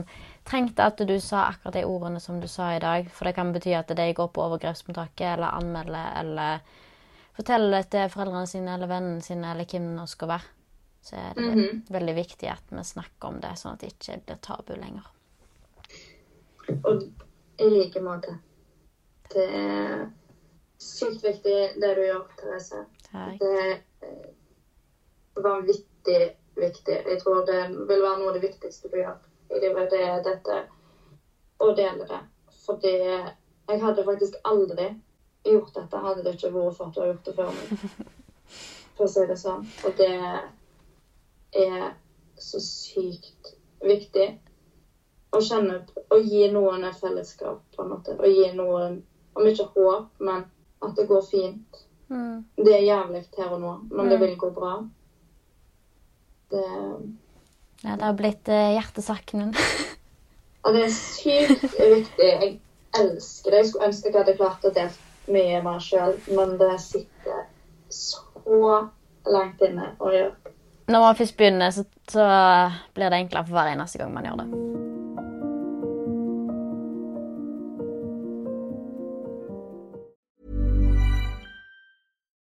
trengte at du sa akkurat de ordene som du sa i dag. For det kan bety at de går på overgrepsmottaket, eller anmelder, eller forteller det til foreldrene sine eller vennene sine, eller hvem det nå skal være. Så er det Mhm. veldig viktig at vi snakker om det, sånn at det ikke blir tabu lenger. Og i like måte. Det er sykt viktig det du gjør, Therese. Takk. Det er eh, vanvittig viktig. Jeg tror det vil være noe av det viktigste du gjør i livet. Det er dette å dele det. Fordi jeg hadde faktisk aldri gjort dette hadde det ikke vært for at du har gjort det før meg. For å si det sånn. Og det er så sykt viktig å kjenne Å gi noen et fellesskap, på en måte. Å gi noen, om ikke håp, men at det går fint. Mm. Det er jævlig her og nå, men det vil gå bra. Det, Ja, det har blitt uh, hjertesaken min. ja, det er sykt viktig. Jeg elsker det. Jeg skulle ønske jeg hadde klart å dele mye mer sjøl, men det sitter så langt inne å gjøre. Når man først begynner, så, så blir det enklere for hver eneste gang man gjør det.